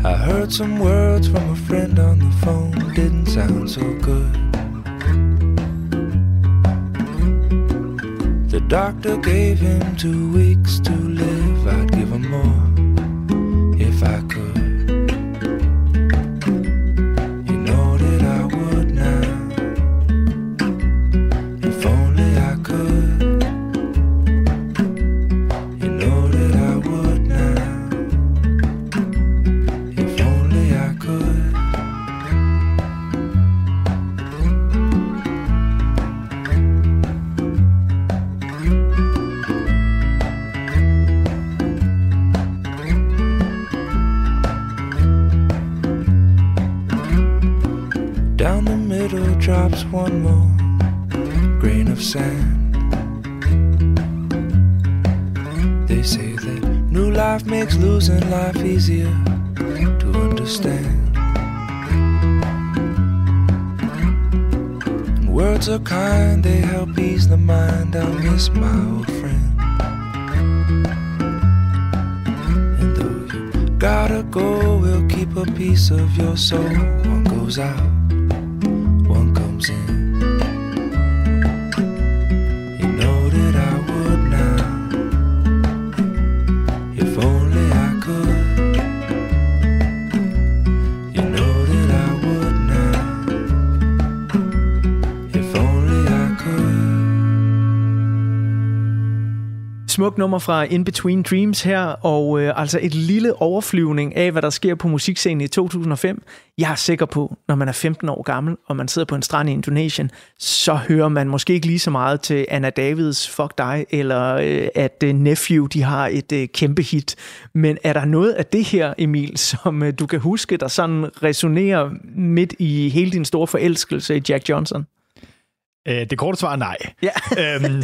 I heard some words from a friend on the phone, didn't sound so good. Doctor gave him two weeks to live, I'd give him more if I could. so one goes out, one comes in. Smukt nummer fra In Between Dreams her, og øh, altså et lille overflyvning af, hvad der sker på musikscenen i 2005. Jeg er sikker på, når man er 15 år gammel, og man sidder på en strand i Indonesien, så hører man måske ikke lige så meget til Anna Davids Fuck Dig, eller øh, at øh, Nephew, de har et øh, kæmpe hit. Men er der noget af det her, Emil, [laughs] som øh, du kan huske, der sådan resonerer midt i hele din store forelskelse i Jack Johnson? Øh, det korte svar er nej. Ja, øhm, [laughs]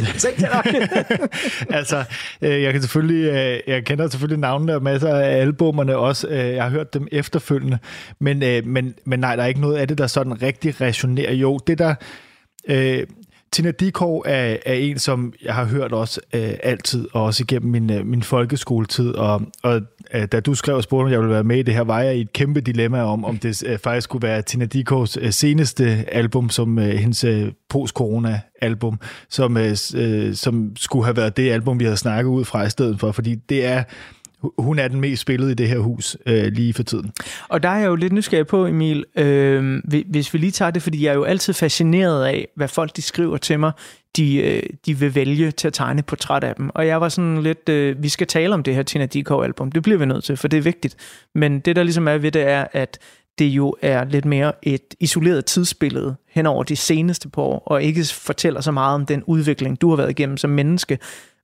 [laughs] altså, øh, jeg kan selvfølgelig, øh, jeg kender selvfølgelig navnene og masser af albumerne også. Jeg har hørt dem efterfølgende. Men, men, men nej, der er ikke noget af det, der sådan rigtig resonerer. Jo, det der... Øh, Tina Dikov er, er en, som jeg har hørt også øh, altid, og også igennem min, øh, min folkeskoletid. Og, og øh, da du skrev og spurgte, om jeg ville være med i det her, var jeg i et kæmpe dilemma om, om det øh, faktisk skulle være Tina Dikovs øh, seneste album, som øh, hendes øh, post-corona-album, som, øh, øh, som skulle have været det album, vi havde snakket ud fra i stedet for, fordi det er hun er den mest spillede i det her hus øh, lige for tiden. Og der er jeg jo lidt nysgerrig på, Emil, øh, hvis vi lige tager det, fordi jeg er jo altid fascineret af, hvad folk de skriver til mig, de, øh, de vil vælge til at tegne portræt af dem. Og jeg var sådan lidt, øh, vi skal tale om det her Tina Dikov-album, det bliver vi nødt til, for det er vigtigt. Men det der ligesom er ved det er, at det jo er lidt mere et isoleret tidsbillede hen over de seneste par år, og ikke fortæller så meget om den udvikling, du har været igennem som menneske,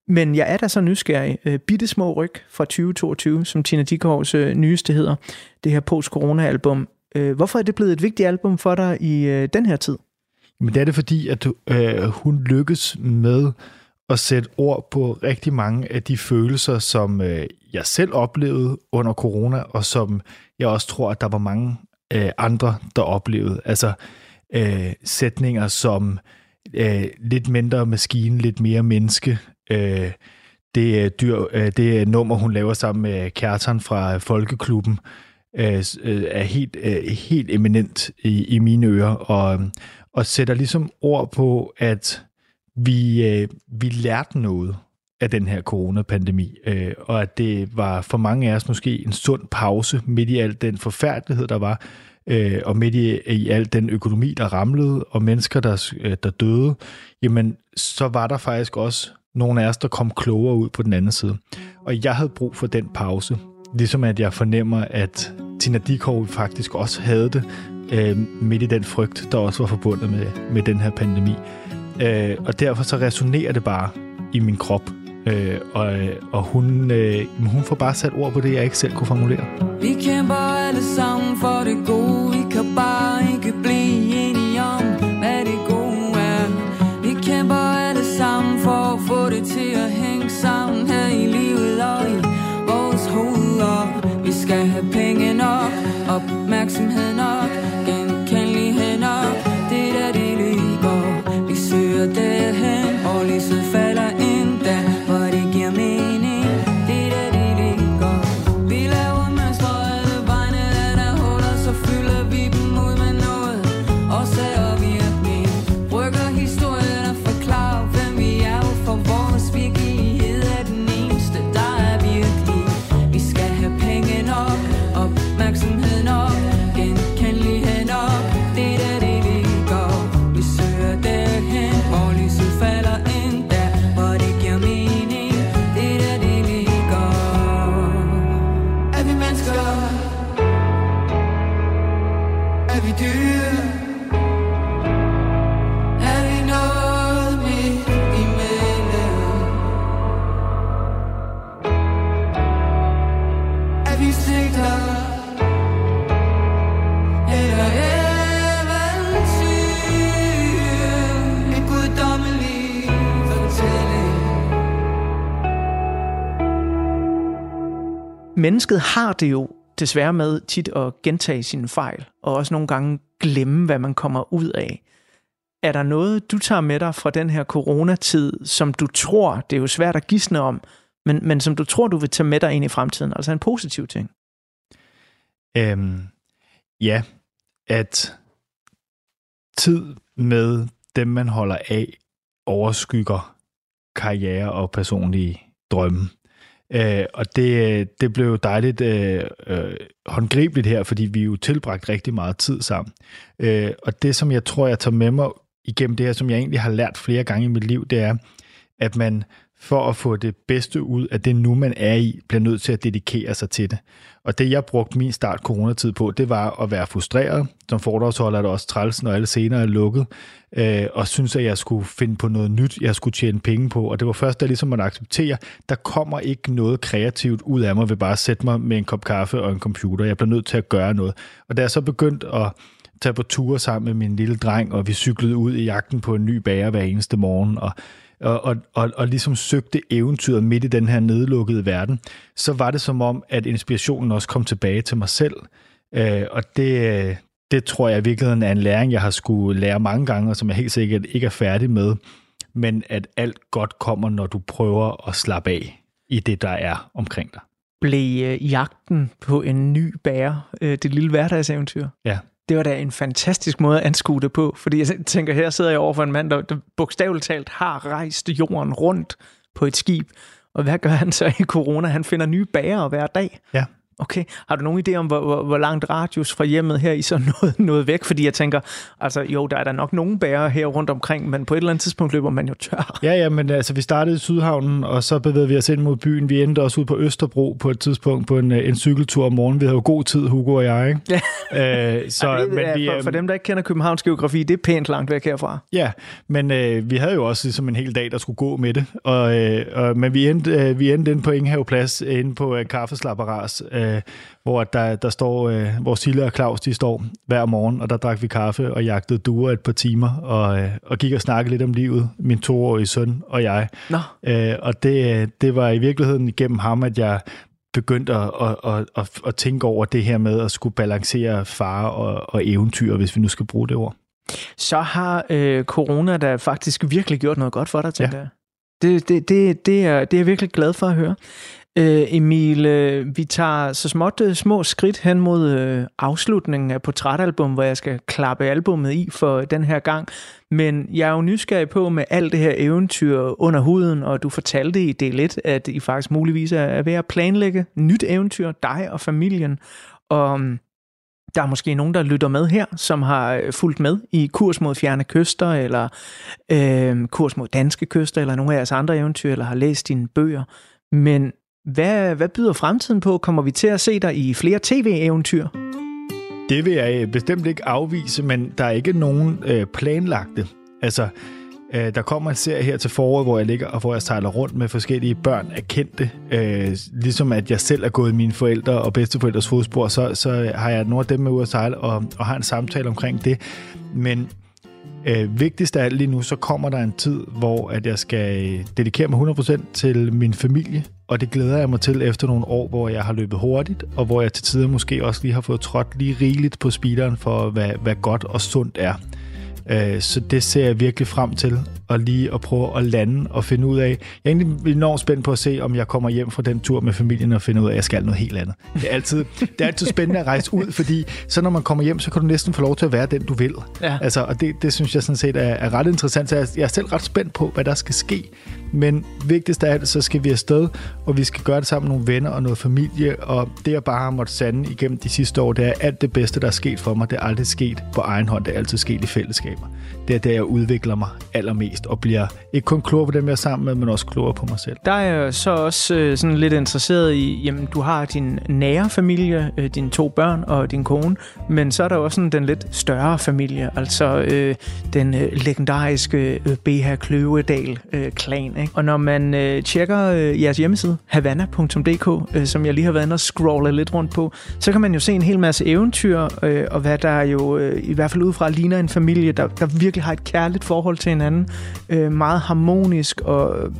men jeg er da så nysgerrig. Øh, Bitte små ryg fra 2022, som Tina Dikovs øh, nyeste hedder, det her post-corona-album. Øh, hvorfor er det blevet et vigtigt album for dig i øh, den her tid? Men det er det fordi, at øh, hun lykkes med at sætte ord på rigtig mange af de følelser, som øh, jeg selv oplevede under corona, og som jeg også tror, at der var mange øh, andre, der oplevede. Altså øh, sætninger som øh, lidt mindre maskine, lidt mere menneske, Øh, det, dyr, øh, det nummer, hun laver sammen med Kjartan fra Folkeklubben, øh, øh, er helt, øh, helt eminent i, i mine ører, og, og sætter ligesom ord på, at vi, øh, vi lærte noget af den her coronapandemi, øh, og at det var for mange af os måske en sund pause midt i al den forfærdelighed, der var, øh, og midt i, i al den økonomi, der ramlede, og mennesker, der, øh, der døde, jamen så var der faktisk også nogle af os, der kom klogere ud på den anden side. Og jeg havde brug for den pause. Ligesom at jeg fornemmer, at Tina Dikov faktisk også havde det, øh, midt i den frygt, der også var forbundet med, med den her pandemi. Øh, og derfor så resonerer det bare i min krop. Øh, og, og hun, øh, hun får bare sat ord på det, jeg ikke selv kunne formulere. Vi kæmper alle sammen for det gode, vi kan bare skal have penge nok, opmærksomhed mennesket har det jo desværre med tit at gentage sine fejl, og også nogle gange glemme, hvad man kommer ud af. Er der noget, du tager med dig fra den her coronatid, som du tror, det er jo svært at gisne om, men, men som du tror, du vil tage med dig ind i fremtiden? Altså en positiv ting? Øhm, ja, at tid med dem, man holder af, overskygger karriere og personlige drømme. Øh, og det, det blev jo dejligt øh, øh, håndgribeligt her, fordi vi jo tilbragt rigtig meget tid sammen. Øh, og det, som jeg tror, jeg tager med mig igennem det her, som jeg egentlig har lært flere gange i mit liv, det er, at man for at få det bedste ud af det nu, man er i, bliver nødt til at dedikere sig til det. Og det, jeg brugte min start coronatid på, det var at være frustreret. Som foredragsholder er det også træls, når alle senere er lukket. Øh, og synes, at jeg skulle finde på noget nyt, jeg skulle tjene penge på. Og det var først, da ligesom man accepterer, der kommer ikke noget kreativt ud af mig ved bare at sætte mig med en kop kaffe og en computer. Jeg bliver nødt til at gøre noget. Og da jeg så begyndte at tage på ture sammen med min lille dreng, og vi cyklede ud i jagten på en ny bager hver eneste morgen, og og, og, og, og ligesom søgte eventyret midt i den her nedlukkede verden, så var det som om, at inspirationen også kom tilbage til mig selv. Øh, og det, det tror jeg i virkeligheden er en læring, jeg har skulle lære mange gange, og som jeg helt sikkert ikke er færdig med. Men at alt godt kommer, når du prøver at slappe af i det, der er omkring dig. Blev øh, jagten på en ny bære øh, det lille hverdagseventyr? Ja det var da en fantastisk måde at anskue det på, fordi jeg tænker, her sidder jeg over for en mand, der, der bogstaveligt talt har rejst jorden rundt på et skib, og hvad gør han så i corona? Han finder nye bager hver dag. Ja. Okay. Har du nogen idé om, hvor, hvor, hvor langt radius fra hjemmet her i så [laughs] noget, noget væk? Fordi jeg tænker, altså jo, der er der nok nogen bærer her rundt omkring, men på et eller andet tidspunkt løber man jo tør. Ja, ja, men altså vi startede i Sydhavnen, og så bevægede vi os ind mod byen. Vi endte også ud på Østerbro på et tidspunkt på en, øh, en cykeltur om morgenen. Vi havde jo god tid, Hugo og jeg, ikke? Ja. [laughs] Øh, så, ja, det, men vi, for, for dem, der ikke kender Københavns geografi, det er pænt langt væk herfra. Ja, men øh, vi havde jo også ligesom en hel dag, der skulle gå med det. Og, øh, og, men vi endte, øh, vi endte inde på Ingehaveplads, inde på øh, Kaffeslapperas, øh, hvor der, der står, øh, hvor Sille og Claus de står hver morgen, og der drak vi kaffe og jagtede duer et par timer, og, øh, og gik og snakkede lidt om livet, min toårige søn og jeg. Nå. Øh, og det, det var i virkeligheden igennem ham, at jeg begyndte at, at, at, at, at tænke over det her med at skulle balancere far og, og eventyr, hvis vi nu skal bruge det ord. Så har øh, corona da faktisk virkelig gjort noget godt for dig, tænker ja. jeg. Det, det, det, det, er, det er jeg virkelig glad for at høre. Øh, Emil, øh, vi tager så småt øh, små skridt hen mod øh, afslutningen af portrætalbum, hvor jeg skal klappe albummet i for den her gang. Men jeg er jo nysgerrig på med alt det her eventyr under huden, og du fortalte i del 1, at I faktisk muligvis er ved at planlægge nyt eventyr, dig og familien. Og mm, der er måske nogen, der lytter med her, som har øh, fulgt med i Kurs mod fjerne kyster, eller øh, Kurs mod danske kyster, eller nogle af jeres andre eventyr, eller har læst dine bøger. Men hvad, hvad byder fremtiden på? Kommer vi til at se dig i flere tv-eventyr? Det vil jeg øh, bestemt ikke afvise, men der er ikke nogen øh, planlagte. Altså, øh, der kommer en serie her til foråret, hvor jeg ligger og hvor jeg sejler rundt med forskellige børn af kendte. Øh, ligesom at jeg selv er gået i mine forældre og bedsteforældres fodspor, så, så har jeg nogle af dem med ud at sejle og, og har en samtale omkring det. Men Øh, vigtigst af alt lige nu, så kommer der en tid, hvor at jeg skal øh, dedikere mig 100% til min familie, og det glæder jeg mig til efter nogle år, hvor jeg har løbet hurtigt, og hvor jeg til tider måske også lige har fået trådt lige rigeligt på speederen for, hvad, hvad godt og sundt er. Øh, så det ser jeg virkelig frem til, og lige at prøve at lande og finde ud af. Jeg er egentlig enormt spændt på at se, om jeg kommer hjem fra den tur med familien og finder ud af, at jeg skal noget helt andet. Det er altid, det er altid spændende at rejse ud, fordi så når man kommer hjem, så kan du næsten få lov til at være den, du vil. Ja. Altså, og det, det synes jeg sådan set er, er ret interessant. Så jeg, jeg er selv ret spændt på, hvad der skal ske. Men vigtigst af alt, så skal vi afsted, og vi skal gøre det sammen med nogle venner og noget familie. Og det, jeg bare har måttet sande igennem de sidste år, det er alt det bedste, der er sket for mig. Det er aldrig sket på egen hånd. Det er altid sket i 嘛。Det er der, jeg udvikler mig allermest og bliver ikke kun klogere på dem, jeg er sammen med, men også klogere på mig selv. Der er jeg så også øh, sådan lidt interesseret i, jamen du har din nære familie, øh, dine to børn og din kone, men så er der også sådan den lidt større familie, altså øh, den øh, legendariske øh, BH Kløvedal-klan. Øh, og når man øh, tjekker øh, jeres hjemmeside, havana.dk, øh, som jeg lige har været inde og scrolle lidt rundt på, så kan man jo se en hel masse eventyr, øh, og hvad der jo øh, i hvert fald udefra ligner en familie, der, der virkelig har et kærligt forhold til hinanden, øh, meget harmonisk og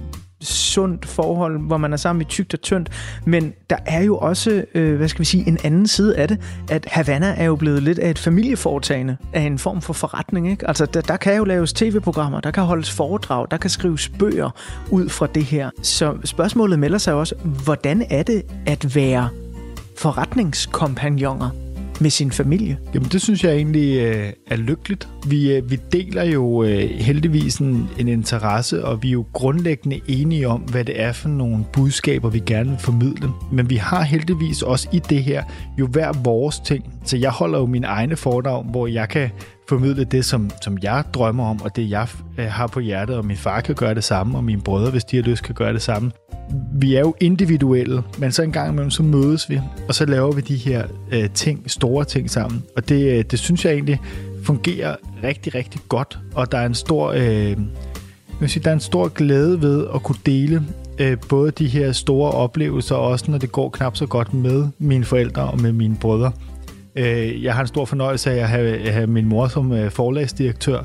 sundt forhold, hvor man er sammen i tygt og tyndt. Men der er jo også, øh, hvad skal vi sige, en anden side af det, at Havana er jo blevet lidt af et familieforetagende af en form for forretning. Ikke? Altså, der, der kan jo laves tv-programmer, der kan holdes foredrag, der kan skrives bøger ud fra det her. Så spørgsmålet melder sig også, hvordan er det at være forretningskompagnoner med sin familie? Jamen det synes jeg egentlig øh, er lykkeligt. Vi, øh, vi deler jo øh, heldigvis en, en interesse, og vi er jo grundlæggende enige om, hvad det er for nogle budskaber, vi gerne vil formidle. Men vi har heldigvis også i det her jo hver vores ting. Så jeg holder jo mine egne foredrag, hvor jeg kan formidle det, som, som jeg drømmer om, og det jeg øh, har på hjertet, og min far kan gøre det samme, og mine brødre, hvis de har lyst, kan gøre det samme. Vi er jo individuelle, men så en gang imellem, så mødes vi, og så laver vi de her øh, ting, store ting sammen. Og det, øh, det synes jeg egentlig fungerer rigtig, rigtig godt, og der er en stor, øh, jeg vil sige, der er en stor glæde ved at kunne dele øh, både de her store oplevelser, og også når det går knap så godt med mine forældre og med mine brødre. Øh, jeg har en stor fornøjelse af at have, have min mor som øh, forlagsdirektør,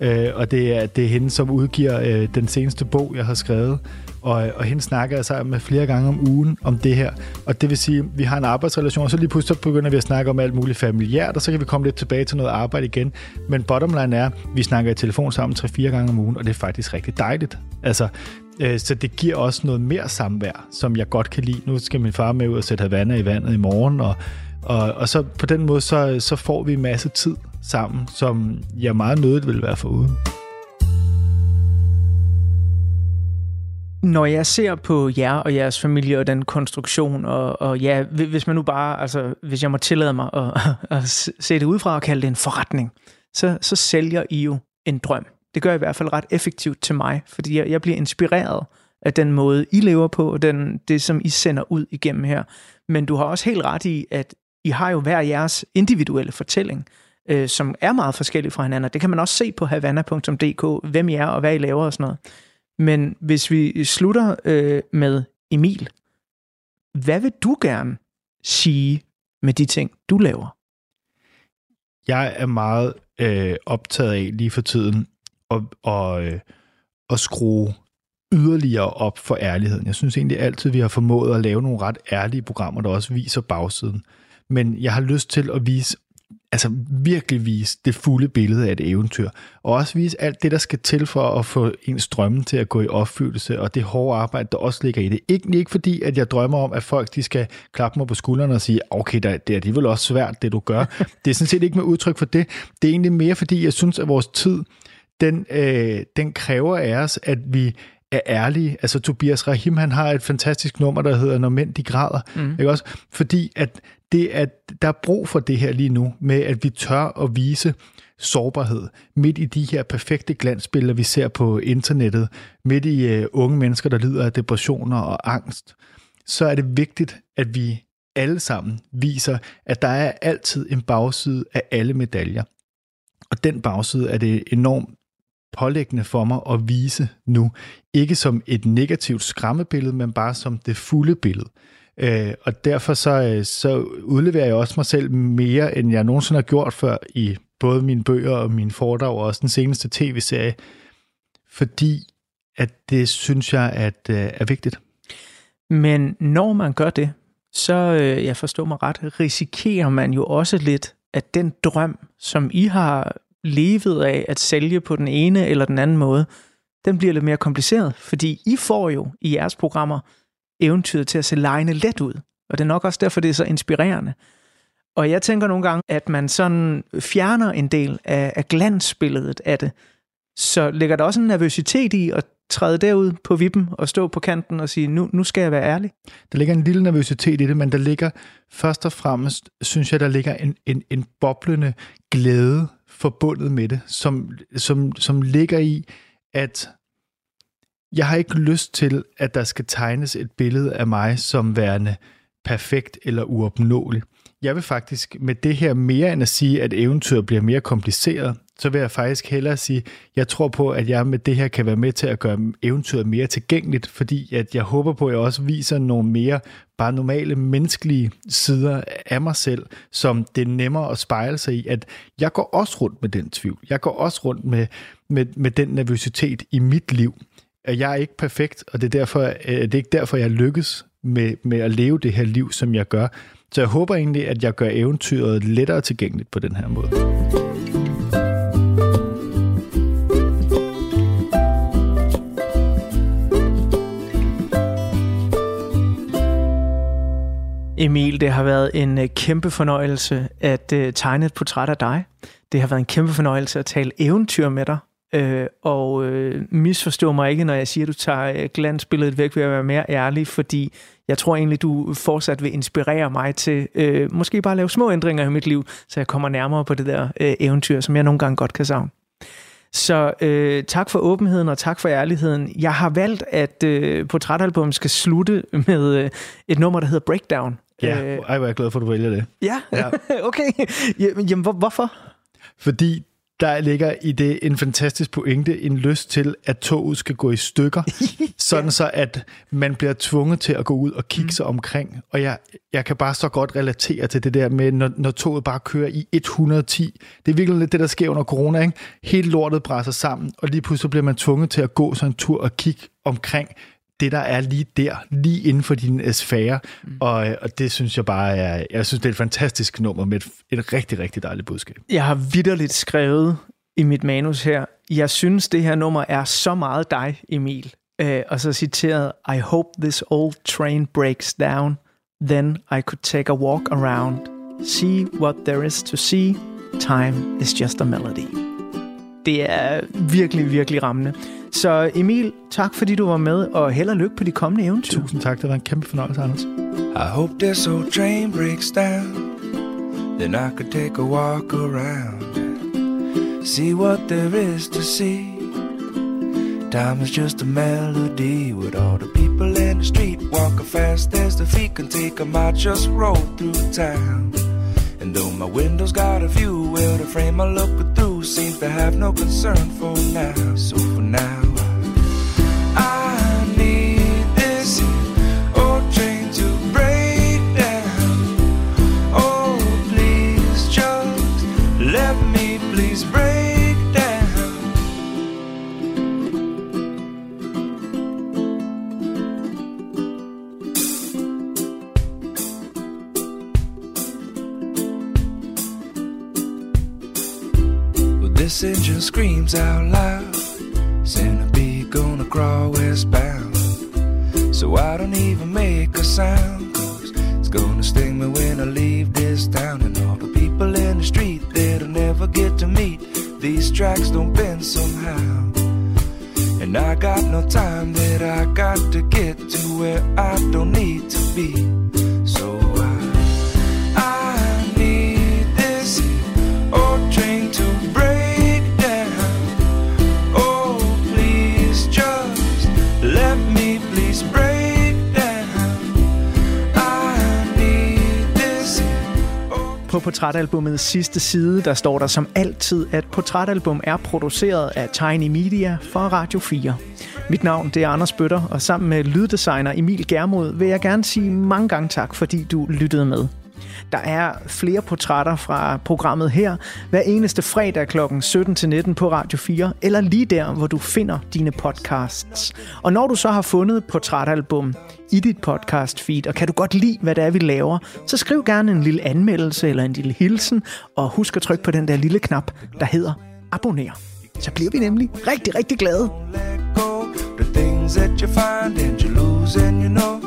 øh, og det er, det er hende, som udgiver øh, den seneste bog, jeg har skrevet. Og, og hende snakker jeg sammen med flere gange om ugen om det her. Og det vil sige, at vi har en arbejdsrelation, og så lige pludselig så begynder vi at snakke om alt muligt familiært, og så kan vi komme lidt tilbage til noget arbejde igen. Men bottom line er, at vi snakker i telefon sammen 3-4 gange om ugen, og det er faktisk rigtig dejligt. Altså, øh, så det giver også noget mere samvær, som jeg godt kan lide. Nu skal min far med ud og sætte Havana i vandet i morgen, og og, og så på den måde, så, så får vi en masse tid sammen, som jeg meget nødigt vil være foruden. Når jeg ser på jer og jeres familie og den konstruktion, og, og ja, hvis man nu bare, altså hvis jeg må tillade mig at, [laughs] at se det udefra og kalde det en forretning, så, så sælger I jo en drøm. Det gør I i hvert fald ret effektivt til mig, fordi jeg, jeg bliver inspireret af den måde, I lever på, og den, det, som I sender ud igennem her. Men du har også helt ret i, at i har jo hver jeres individuelle fortælling, øh, som er meget forskellig fra hinanden. Det kan man også se på havana.dk, hvem I er og hvad I laver og sådan noget. Men hvis vi slutter øh, med Emil, hvad vil du gerne sige med de ting, du laver? Jeg er meget øh, optaget af lige for tiden at, og, øh, at skrue yderligere op for ærligheden. Jeg synes egentlig altid, vi har formået at lave nogle ret ærlige programmer, der også viser bagsiden men jeg har lyst til at vise altså virkelig vise det fulde billede af et eventyr, og også vise alt det, der skal til for at få ens drømme til at gå i opfyldelse, og det hårde arbejde, der også ligger i det. Ikke, ikke fordi, at jeg drømmer om, at folk de skal klappe mig på skuldrene og sige, okay, det er det vel også svært, det du gør. [laughs] Det er sådan set ikke med udtryk for det. Det er egentlig mere, fordi jeg synes, at vores tid, den, øh, den kræver af os, at vi er ærlige. Altså Tobias Rahim, han har et fantastisk nummer, der hedder Når mænd de græder. Mm. Ikke også? Fordi at det at der er brug for det her lige nu, med at vi tør at vise sårbarhed midt i de her perfekte glansbilleder, vi ser på internettet, midt i uh, unge mennesker, der lider af depressioner og angst, så er det vigtigt, at vi alle sammen viser, at der er altid en bagside af alle medaljer. Og den bagside er det enormt pålæggende for mig at vise nu. Ikke som et negativt skræmmebillede, men bare som det fulde billede. Øh, og derfor så, øh, så udleverer jeg også mig selv mere, end jeg nogensinde har gjort før i både mine bøger og mine foredrag, og også den seneste tv-serie, fordi at det synes jeg at, øh, er vigtigt. Men når man gør det, så, øh, jeg forstår mig ret, risikerer man jo også lidt, at den drøm, som I har levet af at sælge på den ene eller den anden måde, den bliver lidt mere kompliceret, fordi I får jo i jeres programmer eventyret til at se lejende let ud. Og det er nok også derfor, det er så inspirerende. Og jeg tænker nogle gange, at man sådan fjerner en del af, af glansbilledet af det. Så ligger der også en nervøsitet i at træde derud på vippen og stå på kanten og sige, nu, nu skal jeg være ærlig? Der ligger en lille nervøsitet i det, men der ligger først og fremmest, synes jeg, der ligger en, en, en boblende glæde forbundet med det, som, som, som ligger i, at jeg har ikke lyst til, at der skal tegnes et billede af mig som værende perfekt eller uopnåelig. Jeg vil faktisk med det her mere end at sige, at eventyret bliver mere kompliceret, så vil jeg faktisk hellere sige, jeg tror på, at jeg med det her kan være med til at gøre eventyret mere tilgængeligt, fordi at jeg håber på, at jeg også viser nogle mere bare normale menneskelige sider af mig selv, som det er nemmere at spejle sig i, at jeg går også rundt med den tvivl. Jeg går også rundt med, med, med den nervøsitet i mit liv. Jeg er ikke perfekt, og det er, derfor, øh, det er ikke derfor, jeg lykkes med, med at leve det her liv, som jeg gør. Så jeg håber egentlig, at jeg gør eventyret lettere tilgængeligt på den her måde. Emil, det har været en øh, kæmpe fornøjelse at uh, tegne et portræt af dig. Det har været en kæmpe fornøjelse at tale eventyr med dig. Uh, og uh, misforstå mig ikke, når jeg siger, at du tager glansbilledet væk ved at være mere ærlig, fordi jeg tror egentlig, du fortsat vil inspirere mig til uh, måske bare at lave små ændringer i mit liv, så jeg kommer nærmere på det der uh, eventyr, som jeg nogle gange godt kan savne. Så øh, tak for åbenheden og tak for ærligheden. Jeg har valgt, at øh, portrætalbummet skal slutte med øh, et nummer, der hedder Breakdown. Ja, øh, ej, hvor er jeg glad for, at du vælger det. Ja, ja. [laughs] okay. Jamen, hvor, hvorfor? Fordi der ligger i det en fantastisk pointe, en lyst til, at toget skal gå i stykker, [laughs] sådan ja. så at man bliver tvunget til at gå ud og kigge mm. sig omkring. Og jeg, jeg kan bare så godt relatere til det der med, når, når toget bare kører i 110. Det er virkelig lidt det, der sker under corona. Ikke? Helt lortet brænder sammen, og lige pludselig bliver man tvunget til at gå sådan en tur og kigge omkring det, der er lige der, lige inden for din sfære. Mm. Og, øh, og det synes jeg bare er, jeg synes, det er et fantastisk nummer med et, et rigtig, rigtig dejligt budskab. Jeg har vidderligt skrevet i mit manus her, jeg synes, det her nummer er så meget dig, Emil. Uh, og så citeret, I hope this old train breaks down, then I could take a walk around, see what there is to see, time is just a melody. Det er virkelig, virkelig rammende. Så Emil, tak fordi du var med, og held og lykke på de kommende eventyr. Tusind tak, det var en kæmpe fornøjelse, Anders. I hope this old train breaks down. Then I could take a walk around See what there is to see. Time is just a melody With all the people in the street. Walking fast as the feet can take them I just roll through town And though my window's got a view Well, the frame I look through Seems to have no concern for now. So for now I need This engine screams out loud. Centipede gonna crawl westbound. So I don't even make a sound. Cause it's gonna sting me when I leave this town. And all the people in the street that I'll never get to meet. These tracks don't bend somehow. And I got no time that I got to get to where I don't need to be. På portrætalbumets sidste side, der står der som altid, at portrætalbum er produceret af Tiny Media for Radio 4. Mit navn det er Anders Bøtter, og sammen med lyddesigner Emil Germod vil jeg gerne sige mange gange tak, fordi du lyttede med. Der er flere portrætter fra programmet her hver eneste fredag kl. 17-19 på Radio 4, eller lige der, hvor du finder dine podcasts. Og når du så har fundet portrætalbum i dit podcast feed, og kan du godt lide, hvad det er, vi laver, så skriv gerne en lille anmeldelse eller en lille hilsen, og husk at trykke på den der lille knap, der hedder abonner. Så bliver vi nemlig rigtig, rigtig glade. The things that you find and you lose and you know